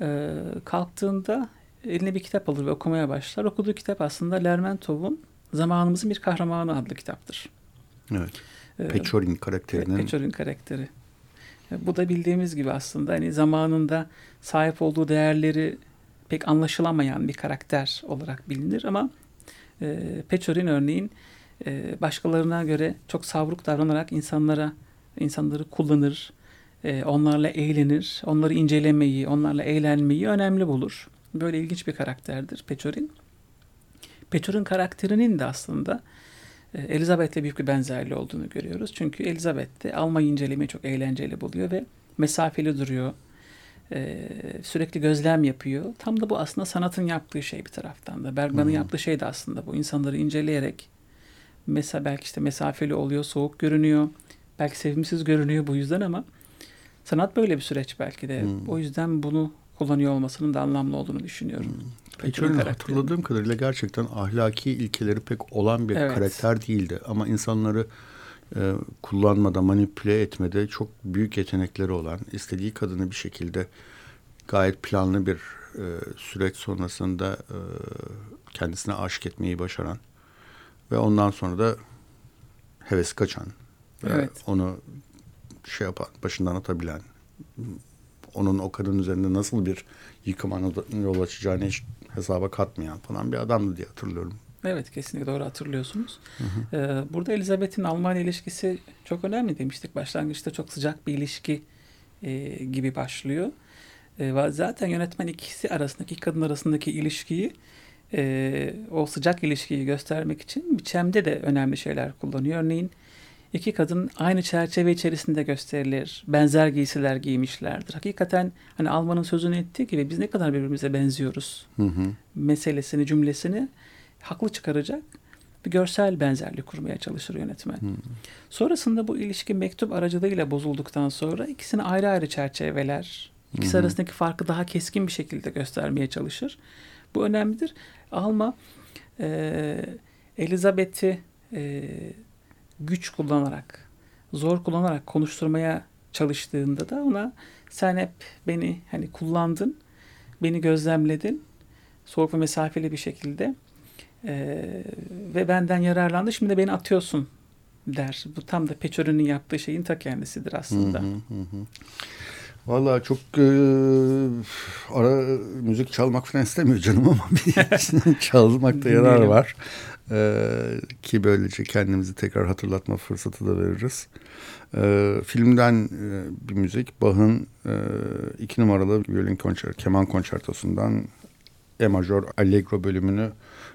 e, kalktığında eline bir kitap alır ve okumaya başlar. Okuduğu kitap aslında Lermontov'un Zamanımızın Bir Kahramanı adlı kitaptır. Evet. Ee, Pechorin karakterinin. Pechorin karakteri. Bu da bildiğimiz gibi aslında hani zamanında sahip olduğu değerleri pek anlaşılamayan bir karakter olarak bilinir ama e, Pechorin örneğin e, başkalarına göre çok savruk davranarak insanlara insanları kullanır, e, onlarla eğlenir, onları incelemeyi, onlarla eğlenmeyi önemli bulur. Böyle ilginç bir karakterdir Pechorin. Pechorin karakterinin de aslında e, Elizabeth'le büyük bir benzerliği olduğunu görüyoruz. Çünkü Elizabeth de almayı incelemeyi çok eğlenceli buluyor ve mesafeli duruyor. Ee, sürekli gözlem yapıyor. Tam da bu aslında sanatın yaptığı şey bir taraftan da. Bergman'ın hmm. yaptığı şey de aslında bu. insanları inceleyerek mesela belki işte mesafeli oluyor, soğuk görünüyor. Belki sevimsiz görünüyor bu yüzden ama sanat böyle bir süreç belki de. Hmm. O yüzden bunu kullanıyor olmasının da anlamlı olduğunu düşünüyorum. Hmm. Öyle hatırladığım kadarıyla gerçekten ahlaki ilkeleri pek olan bir evet. karakter değildi. Ama insanları e, kullanmada, manipüle etmede çok büyük yetenekleri olan, istediği kadını bir şekilde gayet planlı bir e, süreç sonrasında e, kendisine aşık etmeyi başaran ve ondan sonra da heves kaçan evet. onu şey yapan, başından atabilen onun o kadın üzerinde nasıl bir yıkıma yol açacağını hiç hesaba katmayan falan bir adamdı diye hatırlıyorum. Evet kesinlikle doğru hatırlıyorsunuz. Hı hı. Ee, burada Elizabeth'in Almanya ilişkisi çok önemli demiştik. Başlangıçta çok sıcak bir ilişki e, gibi başlıyor. E, zaten yönetmen ikisi arasındaki kadın arasındaki ilişkiyi e, o sıcak ilişkiyi göstermek için biçemde de önemli şeyler kullanıyor. Örneğin İki kadın aynı çerçeve içerisinde gösterilir. Benzer giysiler giymişlerdir. Hakikaten hani Alman'ın sözünü ettiği gibi biz ne kadar birbirimize benziyoruz hı hı. meselesini, cümlesini haklı çıkaracak bir görsel benzerlik kurmaya çalışır yönetmen. Hı. Sonrasında bu ilişki mektup aracılığıyla bozulduktan sonra ikisini ayrı ayrı çerçeveler, ikisi hı hı. arasındaki farkı daha keskin bir şekilde göstermeye çalışır. Bu önemlidir. Alma e, Elizabeth'i e, güç kullanarak, zor kullanarak konuşturmaya çalıştığında da ona sen hep beni hani kullandın, beni gözlemledin, soğuk ve mesafeli bir şekilde e, ve benden yararlandı. Şimdi de beni atıyorsun der. Bu tam da Peçörü'nün yaptığı şeyin ta kendisidir aslında. Hı hı hı. Valla çok e, ara müzik çalmak falan istemiyor canım ama bir çalmakta yarar var. Ee, ki böylece kendimizi tekrar hatırlatma fırsatı da veririz. Ee, filmden e, bir müzik Bach'ın e, iki numaralı violin konçer, keman konçertosundan E majör Allegro bölümünü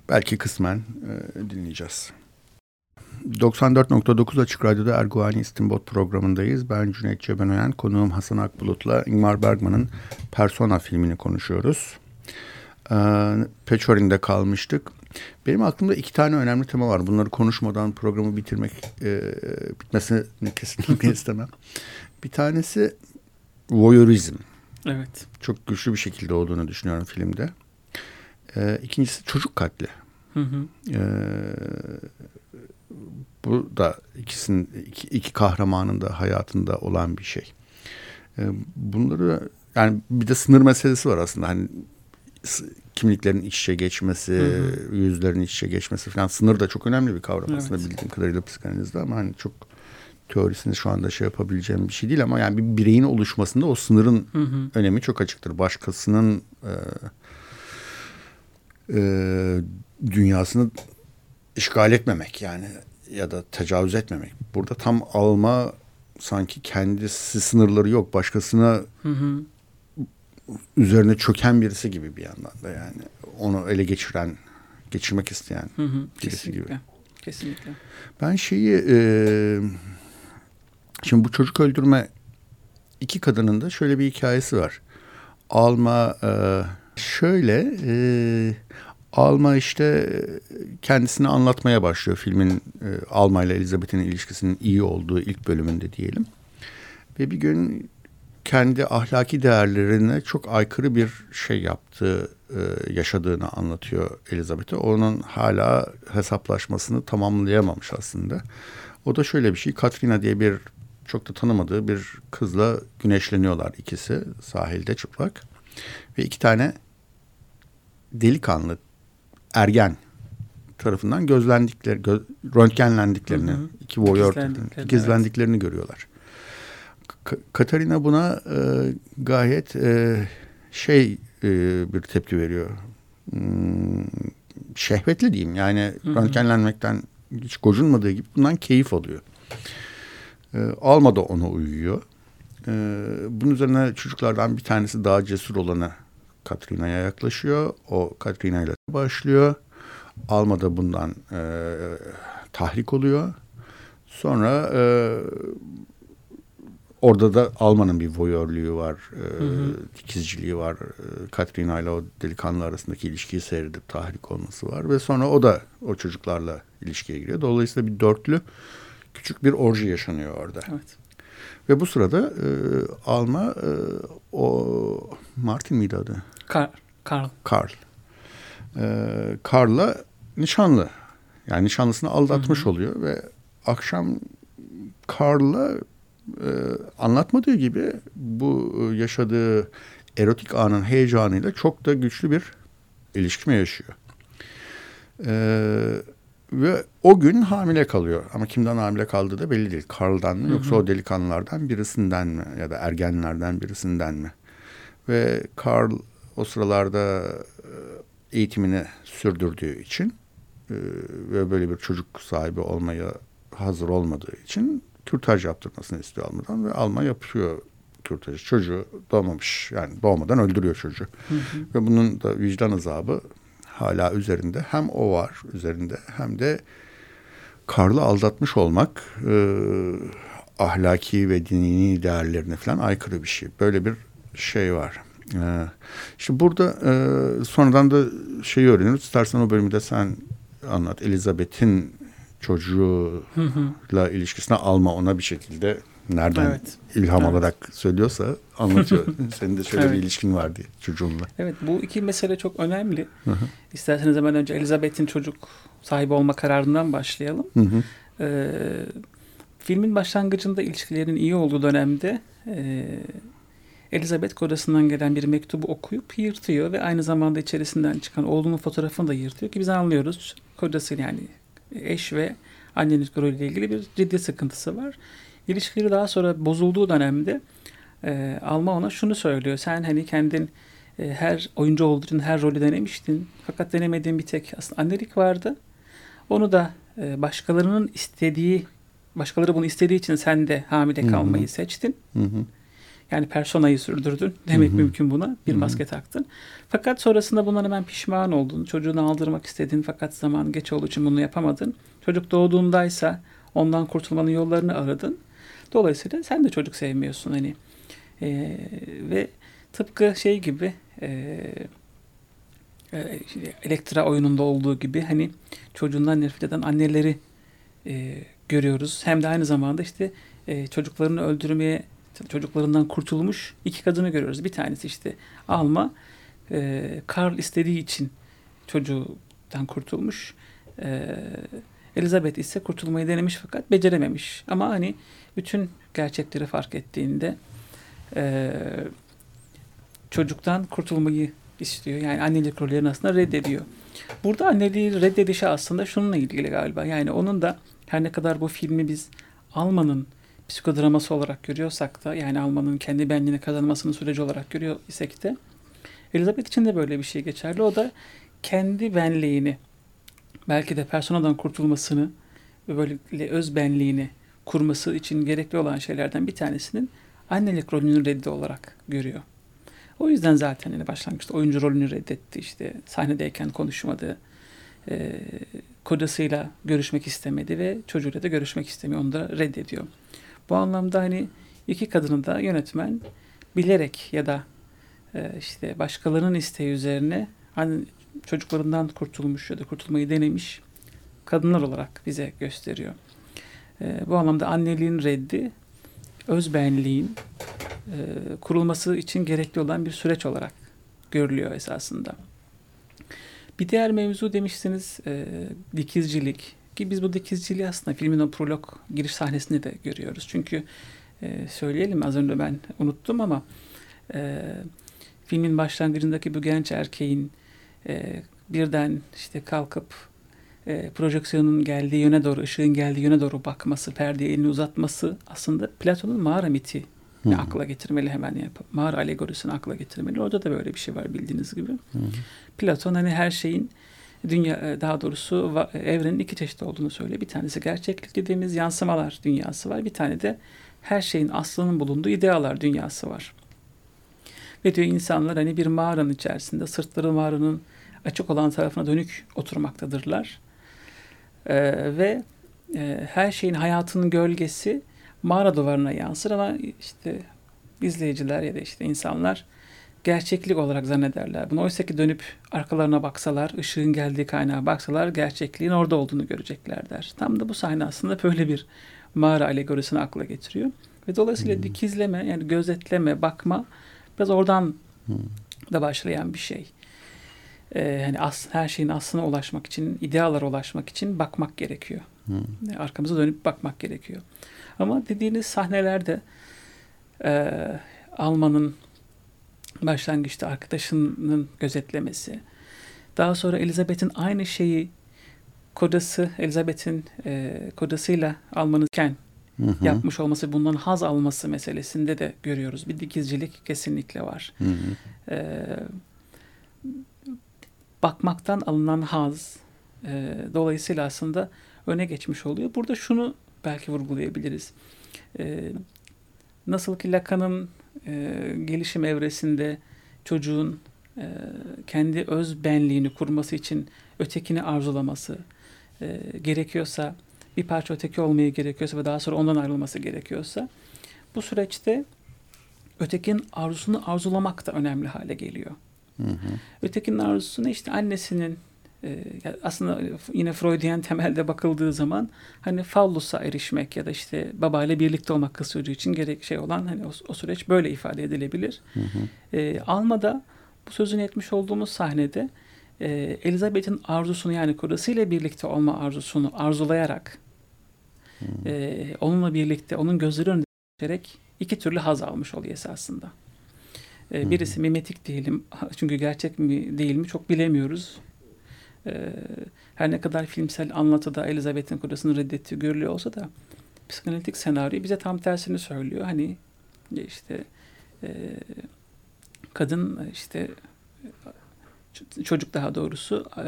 belki kısmen e, dinleyeceğiz. 94.9 Açık Radyo'da Erguvani İstinbot programındayız. Ben Cüneyt Cebenoyan, konuğum Hasan Akbulut'la Ingmar Bergman'ın Persona filmini konuşuyoruz. Ee, Pechorin'de kalmıştık. Benim aklımda iki tane önemli tema var. Bunları konuşmadan programı bitirmek e, bitmesini kesinlikle istemem. Bir tanesi voyeurizm. Evet. Çok güçlü bir şekilde olduğunu düşünüyorum filmde. E, ikincisi çocuk katli. Hı hı. E, bu da ikisinin iki, iki kahramanın da hayatında olan bir şey. E, bunları yani bir de sınır meselesi var aslında. Hani kimliklerin iç içe geçmesi, hı hı. yüzlerin iç içe geçmesi falan sınır da çok önemli bir kavram evet. aslında bildiğim kadarıyla psikanalizde ama hani çok teorisini şu anda şey yapabileceğim bir şey değil ama yani bir bireyin oluşmasında o sınırın hı hı. önemi çok açıktır. Başkasının e, e, dünyasını işgal etmemek yani ya da tecavüz etmemek. Burada tam alma sanki kendisi sınırları yok. Başkasına hı hı. Üzerine çöken birisi gibi bir yandan da yani. Onu ele geçiren, geçirmek isteyen hı hı. birisi Kesinlikle. gibi. Kesinlikle. Ben şeyi e, şimdi bu çocuk öldürme iki kadının da şöyle bir hikayesi var. Alma e, şöyle e, Alma işte kendisini anlatmaya başlıyor filmin e, Alma ile Elizabeth'in ilişkisinin iyi olduğu ilk bölümünde diyelim. Ve bir gün kendi ahlaki değerlerine çok aykırı bir şey yaptığı, e, yaşadığını anlatıyor Elizabeth'e. Onun hala hesaplaşmasını tamamlayamamış aslında. O da şöyle bir şey, Katrina diye bir çok da tanımadığı bir kızla güneşleniyorlar ikisi sahilde çıplak. Ve iki tane delikanlı ergen tarafından gözlendikleri, gö, röntgenlendiklerini, hı hı. iki voyeur ikizlendiklerini evet. görüyorlar. Katarina buna e, gayet e, şey e, bir tepki veriyor. Hmm, şehvetli diyeyim. Yani hı hı. röntgenlenmekten hiç gocunmadığı gibi bundan keyif alıyor. E, Alma da ona uyuyor. E, bunun üzerine çocuklardan bir tanesi daha cesur olanı Katrina'ya yaklaşıyor. O Katrina ile başlıyor. Alma da bundan e, tahrik oluyor. Sonra e, orada da Alman'ın bir voyörlüğü var, e, hı hı. dikizciliği var. E, Katrina ile o delikanlı arasındaki ilişkiyi seyredip tahrik olması var. Ve sonra o da o çocuklarla ilişkiye giriyor. Dolayısıyla bir dörtlü küçük bir orji yaşanıyor orada. Evet. Ve bu sırada e, Alma e, o Martin miydi adı? Karl. Karl. Karl. Ee, Karl'la nişanlı. Yani nişanlısını aldatmış Hı-hı. oluyor ve akşam Karl'la e, anlatmadığı gibi bu e, yaşadığı erotik anın heyecanıyla çok da güçlü bir ilişkime yaşıyor. Ee, ve o gün hamile kalıyor. Ama kimden hamile kaldığı da belli değil. Karl'dan mı yoksa hı hı. o delikanlılardan birisinden mi ya da ergenlerden birisinden mi? Ve Karl o sıralarda e, eğitimini sürdürdüğü için e, ve böyle bir çocuk sahibi olmaya hazır olmadığı için kürtaj yaptırmasını istiyor almadan ve alma yapıyor kürtajı. Çocuğu doğmamış yani doğmadan öldürüyor çocuğu. Hı hı. Ve bunun da vicdan azabı hala üzerinde. Hem o var üzerinde hem de Karlı aldatmış olmak e, ahlaki ve dini değerlerine falan aykırı bir şey. Böyle bir şey var. Ee, işte burada e, sonradan da şeyi öğreniyoruz. İstersen o bölümü de sen anlat. Elizabeth'in çocuğuyla ilişkisine alma ona bir şekilde nereden evet. ilham evet. alarak söylüyorsa anlatıyor. Senin de şöyle evet. bir ilişkin var diye çocuğunla. Evet bu iki mesele çok önemli. Hı hı. İsterseniz hemen önce Elizabeth'in çocuk sahibi olma kararından başlayalım. Hı hı. Ee, filmin başlangıcında ilişkilerin iyi olduğu dönemde e, Elizabeth kocasından gelen bir mektubu okuyup yırtıyor ve aynı zamanda içerisinden çıkan oğlunun fotoğrafını da yırtıyor ki biz anlıyoruz. Kocası yani eş ve annenin rolüyle ilgili bir ciddi sıkıntısı var. İlişkileri daha sonra bozulduğu dönemde e, Alma ona şunu söylüyor. Sen hani kendin e, her oyuncu olduğu için her rolü denemiştin. Fakat denemediğin bir tek aslında annelik vardı. Onu da e, başkalarının istediği, başkaları bunu istediği için sen de hamile kalmayı Hı-hı. seçtin. Hı hı. Yani personayı sürdürdün. Demek Hı-hı. mümkün buna. Bir Hı-hı. maske taktın. Fakat sonrasında bundan hemen pişman oldun. Çocuğunu aldırmak istedin fakat zaman geç olduğu için bunu yapamadın. Çocuk doğduğundaysa ondan kurtulmanın yollarını aradın. Dolayısıyla sen de çocuk sevmiyorsun hani. E, ve tıpkı şey gibi e, e, Elektra oyununda olduğu gibi hani çocuğundan nefret eden anneleri e, görüyoruz. Hem de aynı zamanda işte e, çocuklarını öldürmeye çocuklarından kurtulmuş iki kadını görüyoruz. Bir tanesi işte Alma e, Karl istediği için çocuğundan kurtulmuş. E, Elizabeth ise kurtulmayı denemiş fakat becerememiş. Ama hani bütün gerçekleri fark ettiğinde e, çocuktan kurtulmayı istiyor. Yani annelik rollerini aslında reddediyor. Burada anneliği reddedişi aslında şununla ilgili galiba. Yani onun da her ne kadar bu filmi biz Alman'ın psikodraması olarak görüyorsak da yani Alman'ın kendi benliğini kazanmasının süreci olarak görüyor isek de Elizabeth için de böyle bir şey geçerli. O da kendi benliğini belki de personadan kurtulmasını ve böyle öz benliğini kurması için gerekli olan şeylerden bir tanesinin annelik rolünün reddi olarak görüyor. O yüzden zaten hani başlangıçta oyuncu rolünü reddetti işte sahnedeyken konuşmadı. E, kocasıyla görüşmek istemedi ve çocuğuyla da görüşmek istemiyor. Onu da reddediyor. Bu anlamda hani iki kadını da yönetmen bilerek ya da e, işte başkalarının isteği üzerine hani çocuklarından kurtulmuş ya da kurtulmayı denemiş kadınlar olarak bize gösteriyor. E, bu anlamda anneliğin reddi özbenliğin e, kurulması için gerekli olan bir süreç olarak görülüyor esasında. Bir diğer mevzu demişsiniz e, dikizcilik ki biz bu dikizciliği aslında filmin o prolog giriş sahnesinde de görüyoruz. Çünkü e, söyleyelim az önce ben unuttum ama e, filmin başlangıcındaki bu genç erkeğin e, birden işte kalkıp e, projeksiyonun geldiği yöne doğru, ışığın geldiği yöne doğru bakması, perdeye elini uzatması aslında Platon'un mağara miti Hı. akla getirmeli hemen yani mağara alegorisini akla getirmeli. Orada da böyle bir şey var bildiğiniz gibi. Hı. Platon hani her şeyin dünya e, daha doğrusu evrenin iki çeşit olduğunu söylüyor. Bir tanesi gerçeklik dediğimiz yansımalar dünyası var. Bir tane de her şeyin aslının bulunduğu idealar dünyası var. Ve diyor insanlar hani bir mağaranın içerisinde sırtları mağaranın açık olan tarafına dönük oturmaktadırlar. Ee, ve e, her şeyin hayatının gölgesi mağara duvarına yansır ama işte izleyiciler ya da işte insanlar gerçeklik olarak zannederler. Bunu oysa ki dönüp arkalarına baksalar, ışığın geldiği kaynağa baksalar gerçekliğin orada olduğunu görecekler der. Tam da bu sahne aslında böyle bir mağara alegorisini akla getiriyor. Ve dolayısıyla hmm. dikizleme yani gözetleme, bakma biraz oradan hmm. da başlayan bir şey. Ee, yani as, her şeyin aslına ulaşmak için, idealara ulaşmak için bakmak gerekiyor. Hmm. Arkamıza dönüp bakmak gerekiyor. Ama dediğiniz sahnelerde e, Alman'ın başlangıçta arkadaşının gözetlemesi, daha sonra Elizabeth'in aynı şeyi kocası Elizabeth'in e, kocasıyla Alman'ınken yapmış olması, bundan haz alması meselesinde de görüyoruz. Bir dikizcilik kesinlikle var. Hı hı. E, bakmaktan alınan haz e, dolayısıyla aslında öne geçmiş oluyor. Burada şunu belki vurgulayabiliriz. E, nasıl ki Lacan'ın e, gelişim evresinde çocuğun e, kendi öz benliğini kurması için ötekini arzulaması e, gerekiyorsa, bir parça öteki olmayı gerekiyorsa ve daha sonra ondan ayrılması gerekiyorsa, bu süreçte ötekinin arzusunu arzulamak da önemli hale geliyor. Hı hı. Ötekinin arzusunu işte annesinin aslında yine Freudian temelde bakıldığı zaman hani fallusa erişmek ya da işte babayla birlikte olmak kız çocuğu için gerek şey olan hani o, o süreç böyle ifade edilebilir. Hı hı. E, Alma'da bu sözünü etmiş olduğumuz sahnede e, Elizabeth'in arzusunu yani kocasıyla birlikte olma arzusunu arzulayarak hı. E, onunla birlikte onun gözleri önünde iki türlü haz almış oluyor esasında. E, birisi mimetik diyelim çünkü gerçek mi değil mi çok bilemiyoruz. Ee, her ne kadar filmsel anlatıda Elizabeth'in kocasını reddettiği görülüyor olsa da psikanalitik senaryo bize tam tersini söylüyor. Hani işte e, kadın işte çocuk daha doğrusu e,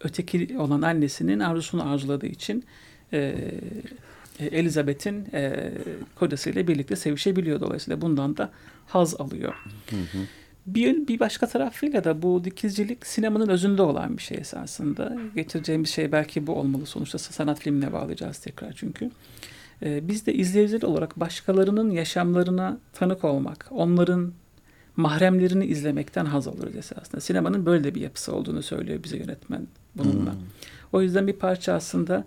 öteki olan annesinin arzusunu arzuladığı için e, Elizabeth'in e, kocasıyla birlikte sevişebiliyor. Dolayısıyla bundan da haz alıyor. Hı hı. Bir, bir başka tarafıyla da bu dikizcilik sinemanın özünde olan bir şey esasında. Getireceğimiz şey belki bu olmalı sonuçta sanat filmine bağlayacağız tekrar çünkü. Ee, biz de izleyiciler olarak başkalarının yaşamlarına tanık olmak, onların mahremlerini izlemekten haz alırız esasında. Sinemanın böyle bir yapısı olduğunu söylüyor bize yönetmen bununla. Hmm. O yüzden bir parça aslında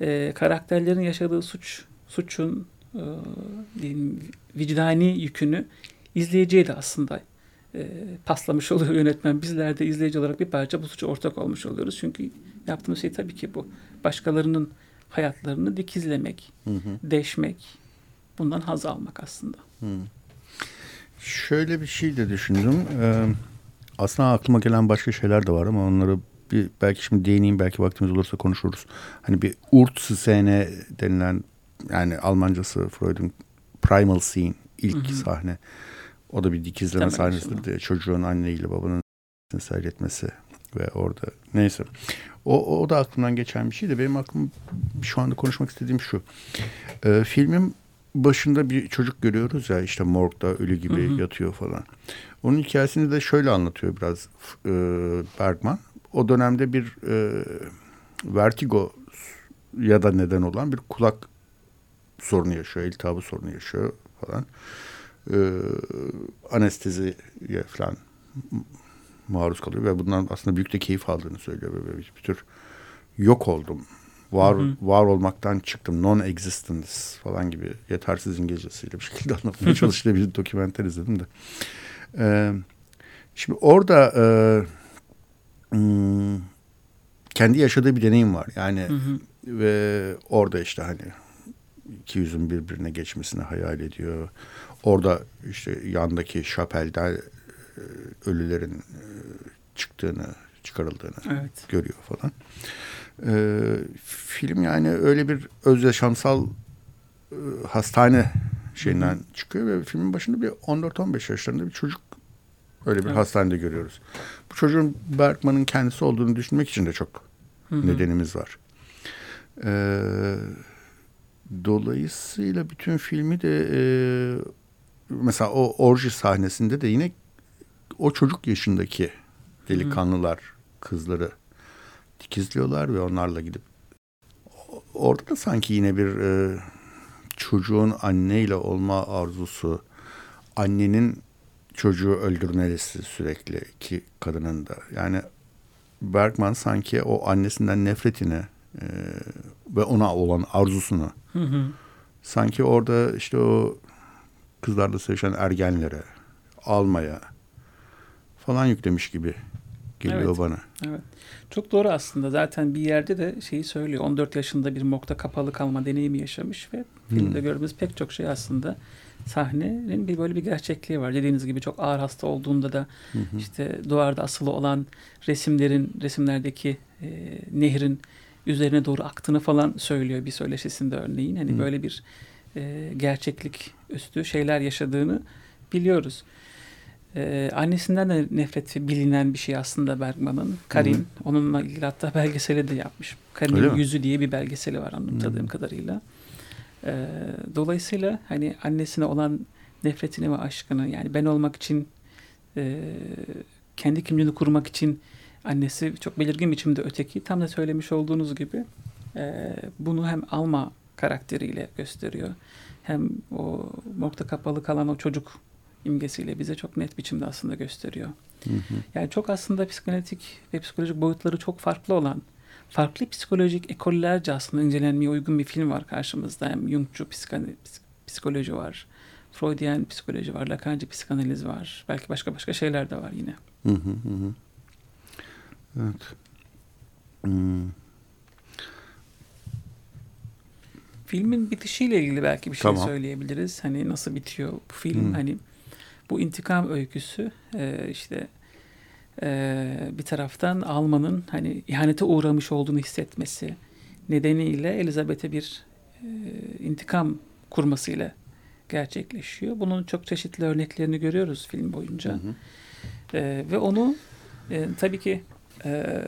e, karakterlerin yaşadığı suç, suçun e, diyeyim, vicdani yükünü izleyiciye de aslında e, paslamış oluyor yönetmen. Bizler de izleyici olarak bir parça bu suça ortak olmuş oluyoruz. Çünkü yaptığımız şey tabii ki bu. Başkalarının hayatlarını dikizlemek, hı hı. deşmek, bundan haz almak aslında. Hı. Şöyle bir şey de düşündüm. Ee, aslında aklıma gelen başka şeyler de var ama onları bir belki şimdi değineyim belki vaktimiz olursa konuşuruz. Hani bir Urtszene denilen yani Almancası Freud'un primal scene ilk hı hı. sahne. O da bir dikizleme Temel sahnesidir diye çocuğun anneyle babanın seyretmesi ve orada neyse. O, o da aklımdan geçen bir şey de benim aklım şu anda konuşmak istediğim şu. Ee, filmin başında bir çocuk görüyoruz ya işte morgda ölü gibi hı hı. yatıyor falan. Onun hikayesini de şöyle anlatıyor biraz e, Bergman. O dönemde bir e, vertigo ya da neden olan bir kulak sorunu yaşıyor, iltihabı sorunu yaşıyor falan. E, anesteziye falan maruz kalıyor ve bundan aslında büyük de keyif aldığını söylüyor. Böyle bir, bir tür yok oldum. Var, hı hı. var olmaktan çıktım. Non-existence falan gibi yetersiz İngilizcesiyle bir şekilde anlatmaya çalıştığı bir dokümenter izledim de. Ee, şimdi orada e, hmm, kendi yaşadığı bir deneyim var. Yani hı hı. ve orada işte hani iki yüzün birbirine geçmesini hayal ediyor. Orada işte yandaki şapelden e, ölülerin e, çıktığını, çıkarıldığını evet. görüyor falan. E, film yani öyle bir öz yaşamsal e, hastane şeyinden Hı-hı. çıkıyor ve filmin başında bir 14-15 yaşlarında bir çocuk öyle bir evet. hastanede görüyoruz. Bu çocuğun Bergman'ın kendisi olduğunu düşünmek için de çok Hı-hı. nedenimiz var. Ee, dolayısıyla bütün filmi de e, mesela o orji sahnesinde de yine o çocuk yaşındaki delikanlılar, kızları dikizliyorlar ve onlarla gidip orada da sanki yine bir e, çocuğun anneyle olma arzusu, annenin çocuğu öldürmesi sürekli iki kadının da. Yani Bergman sanki o annesinden nefretini e, ve ona olan arzusunu hı hı. sanki orada işte o kızlarla sevişen ergenlere almaya falan yüklemiş gibi geliyor evet, bana. Evet. Çok doğru aslında. Zaten bir yerde de şeyi söylüyor. 14 yaşında bir mokta kapalı kalma deneyimi yaşamış ve hmm. filmde gördüğümüz pek çok şey aslında sahnenin bir böyle bir gerçekliği var. Dediğiniz gibi çok ağır hasta olduğunda da hı işte duvarda asılı olan resimlerin resimlerdeki e, nehrin üzerine doğru aktığını falan söylüyor bir söyleşisinde örneğin. Hani hı. böyle bir e, gerçeklik üstü şeyler yaşadığını biliyoruz. Ee, annesinden de nefreti bilinen bir şey aslında Bergman'ın. Karin. Hı-hı. Onunla ilgili hatta belgeseli de yapmış. Karin'in Yüzü diye bir belgeseli var anladığım kadarıyla. Ee, dolayısıyla hani annesine olan nefretini ve aşkını yani ben olmak için e, kendi kimliğini kurmak için annesi çok belirgin biçimde öteki tam da söylemiş olduğunuz gibi e, bunu hem Alma karakteriyle gösteriyor hem o morgda kapalı kalan o çocuk imgesiyle bize çok net biçimde aslında gösteriyor. Hı hı. Yani çok aslında psikanalitik ve psikolojik boyutları çok farklı olan, farklı psikolojik ekollerce aslında incelenmeye uygun bir film var karşımızda. Hem Jungçu psikoloji var, Freudian psikoloji var, Lacanci psikanaliz var. Belki başka başka şeyler de var yine. Hı hı hı. Evet. Hmm. Filmin bitişiyle ilgili belki bir şey tamam. söyleyebiliriz. Hani nasıl bitiyor bu film? Hmm. Hani bu intikam öyküsü e, işte e, bir taraftan Alman'ın hani ihanete uğramış olduğunu hissetmesi nedeniyle Elizabeth'e bir e, intikam kurmasıyla gerçekleşiyor. Bunun çok çeşitli örneklerini görüyoruz film boyunca. Hı hı. E, ve onu e, tabii ki e,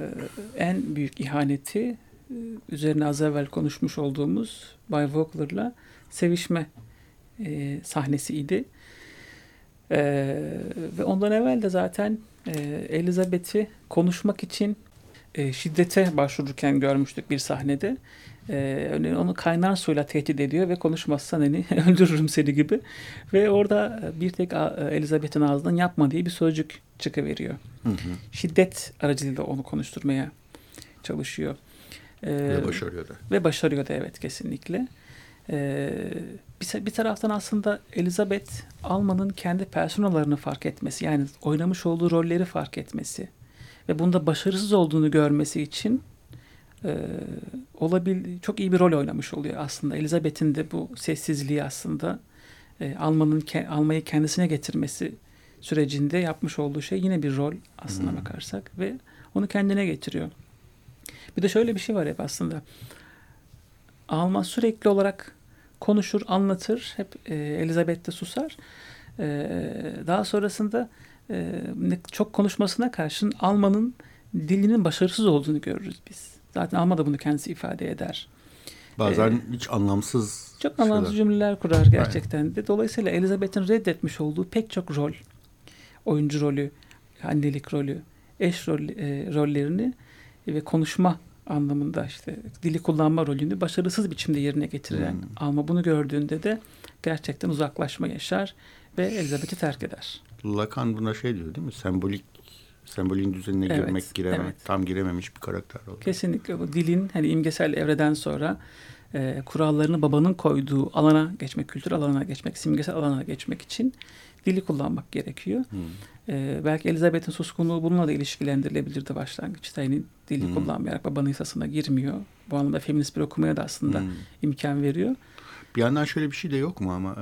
en büyük ihaneti üzerine az evvel konuşmuş olduğumuz Bay Vogler'la sevişme e, sahnesiydi. Ee, ve ondan evvel de zaten e, Elizabeth'i konuşmak için e, şiddete başvururken görmüştük bir sahnede. E, onu kaynar suyla tehdit ediyor ve konuşmazsan hani öldürürüm seni gibi. Ve orada bir tek Elizabeth'in ağzından yapma diye bir sözcük çıkıveriyor. Hı hı. Şiddet aracılığıyla onu konuşturmaya çalışıyor. E, ve başarıyor da. Ve başarıyor da evet kesinlikle. Ee, bir, bir taraftan aslında Elizabeth Alman'ın kendi personalarını fark etmesi yani oynamış olduğu rolleri fark etmesi ve bunda başarısız olduğunu görmesi için e, olabil çok iyi bir rol oynamış oluyor aslında. Elizabeth'in de bu sessizliği aslında e, almanın ke, almayı kendisine getirmesi sürecinde yapmış olduğu şey yine bir rol aslına hmm. bakarsak ve onu kendine getiriyor. Bir de şöyle bir şey var hep aslında. Alman sürekli olarak konuşur, anlatır. Hep e, Elizabeth de susar. E, daha sonrasında e, çok konuşmasına karşın Alman'ın dilinin başarısız olduğunu görürüz biz. Zaten Alman da bunu kendisi ifade eder. Bazen ee, hiç anlamsız çok anlamsız şeyler. cümleler kurar gerçekten Aynen. de. Dolayısıyla Elizabeth'in reddetmiş olduğu pek çok rol, oyuncu rolü, annelik rolü, eş rol, e, rollerini ve konuşma anlamında işte dili kullanma rolünü başarısız biçimde yerine getiren hmm. Alma bunu gördüğünde de gerçekten uzaklaşma yaşar ve Elizabeth'i terk eder. Lacan buna şey diyor değil mi? Sembolik sembolün düzenine evet, girmek girememek evet. tam girememiş bir karakter oldu. Kesinlikle bu dilin hani imgesel evreden sonra e, kurallarını babanın koyduğu alana geçmek, kültür alanına geçmek, simgesel alana geçmek için dili kullanmak gerekiyor. Hmm. E, belki Elizabeth'in suskunluğu bununla da ilişkilendirilebilirdi başlangıçta. Yani dili hmm. kullanmayarak babanın hissasına girmiyor. Bu anlamda feminist bir okumaya da aslında hmm. imkan veriyor. Bir yandan şöyle bir şey de yok mu ama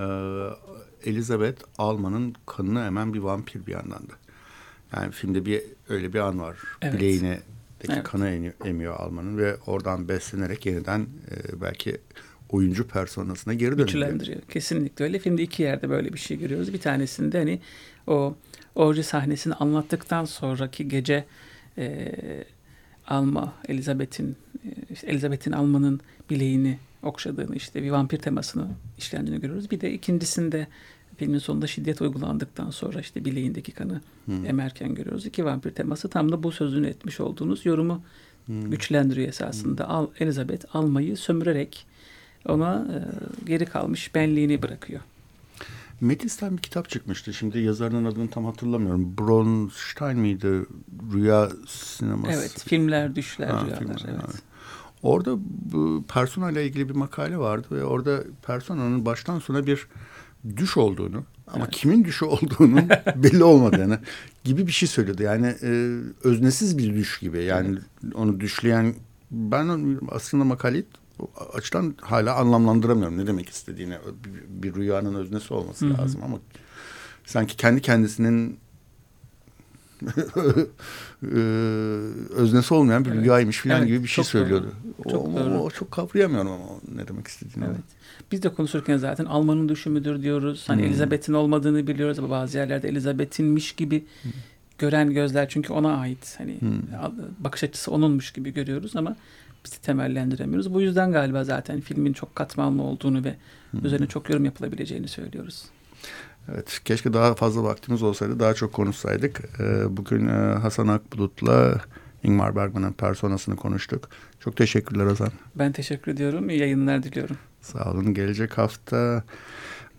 e, Elizabeth Alman'ın kanını emen bir vampir bir yandan da. Yani filmde bir öyle bir an var. Evet. Bileğine evet. kanı emiyor, emiyor Alman'ın ve oradan beslenerek yeniden e, belki oyuncu personasına geri dönüyor. Güçlendiriyor. Kesinlikle öyle. Filmde iki yerde böyle bir şey görüyoruz. Bir tanesinde hani o orji sahnesini anlattıktan sonraki gece e, Alma, Elizabeth'in e, işte Elizabeth'in Alman'ın bileğini okşadığını işte bir vampir temasını işlendiğini görüyoruz. Bir de ikincisinde filmin sonunda şiddet uygulandıktan sonra işte bileğindeki kanı hmm. emerken görüyoruz. İki vampir teması tam da bu sözünü etmiş olduğunuz yorumu hmm. güçlendiriyor esasında. Al, Elizabeth almayı sömürerek ona e, geri kalmış benliğini bırakıyor. Metis'ten bir kitap çıkmıştı. Şimdi yazarının adını tam hatırlamıyorum. Bronstein miydi? Rüya sineması. Evet. Filmler, düşler, ha, rüyalar. Filmler, evet. evet. Orada bu persona ile ilgili bir makale vardı ve orada personanın baştan sona bir düş olduğunu ama evet. kimin düşü olduğunu belli olmadığını gibi bir şey söylüyordu. Yani e, öznesiz bir düş gibi. Yani evet. onu düşleyen ben aslında makaleyi açıdan hala anlamlandıramıyorum ne demek istediğini. Bir, bir rüyanın öznesi olması Hı-hı. lazım ama sanki kendi kendisinin öznesi olmayan bir evet. rüyaymış falan evet, gibi bir şey söylüyordu. Çok, o, o, o çok kavrayamıyorum ama ne demek istediğini. Evet. Biz de konuşurken zaten Alman'ın düşümüdür diyoruz. Hani hmm. Elizabeth'in olmadığını biliyoruz ama bazı yerlerde Elizabeth'inmiş gibi hmm. gören gözler çünkü ona ait. Hani hmm. bakış açısı onunmuş gibi görüyoruz ama biz de temellendiremiyoruz. Bu yüzden galiba zaten filmin çok katmanlı olduğunu ve hmm. üzerine çok yorum yapılabileceğini söylüyoruz. Evet, keşke daha fazla vaktimiz olsaydı, daha çok konuşsaydık. Ee, bugün e, Hasan Akbulut'la Ingmar Bergman'ın personasını konuştuk. Çok teşekkürler Hasan. Ben teşekkür ediyorum. İyi yayınlar diliyorum. Sağ olun. Gelecek hafta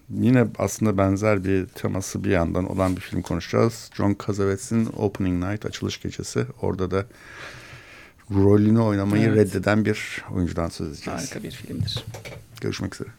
yine aslında benzer bir teması bir yandan olan bir film konuşacağız. John Cassavetes' Opening Night, açılış gecesi. Orada da rolünü oynamayı evet. reddeden bir oyuncudan söz edeceğiz. Harika bir filmdir. Görüşmek üzere.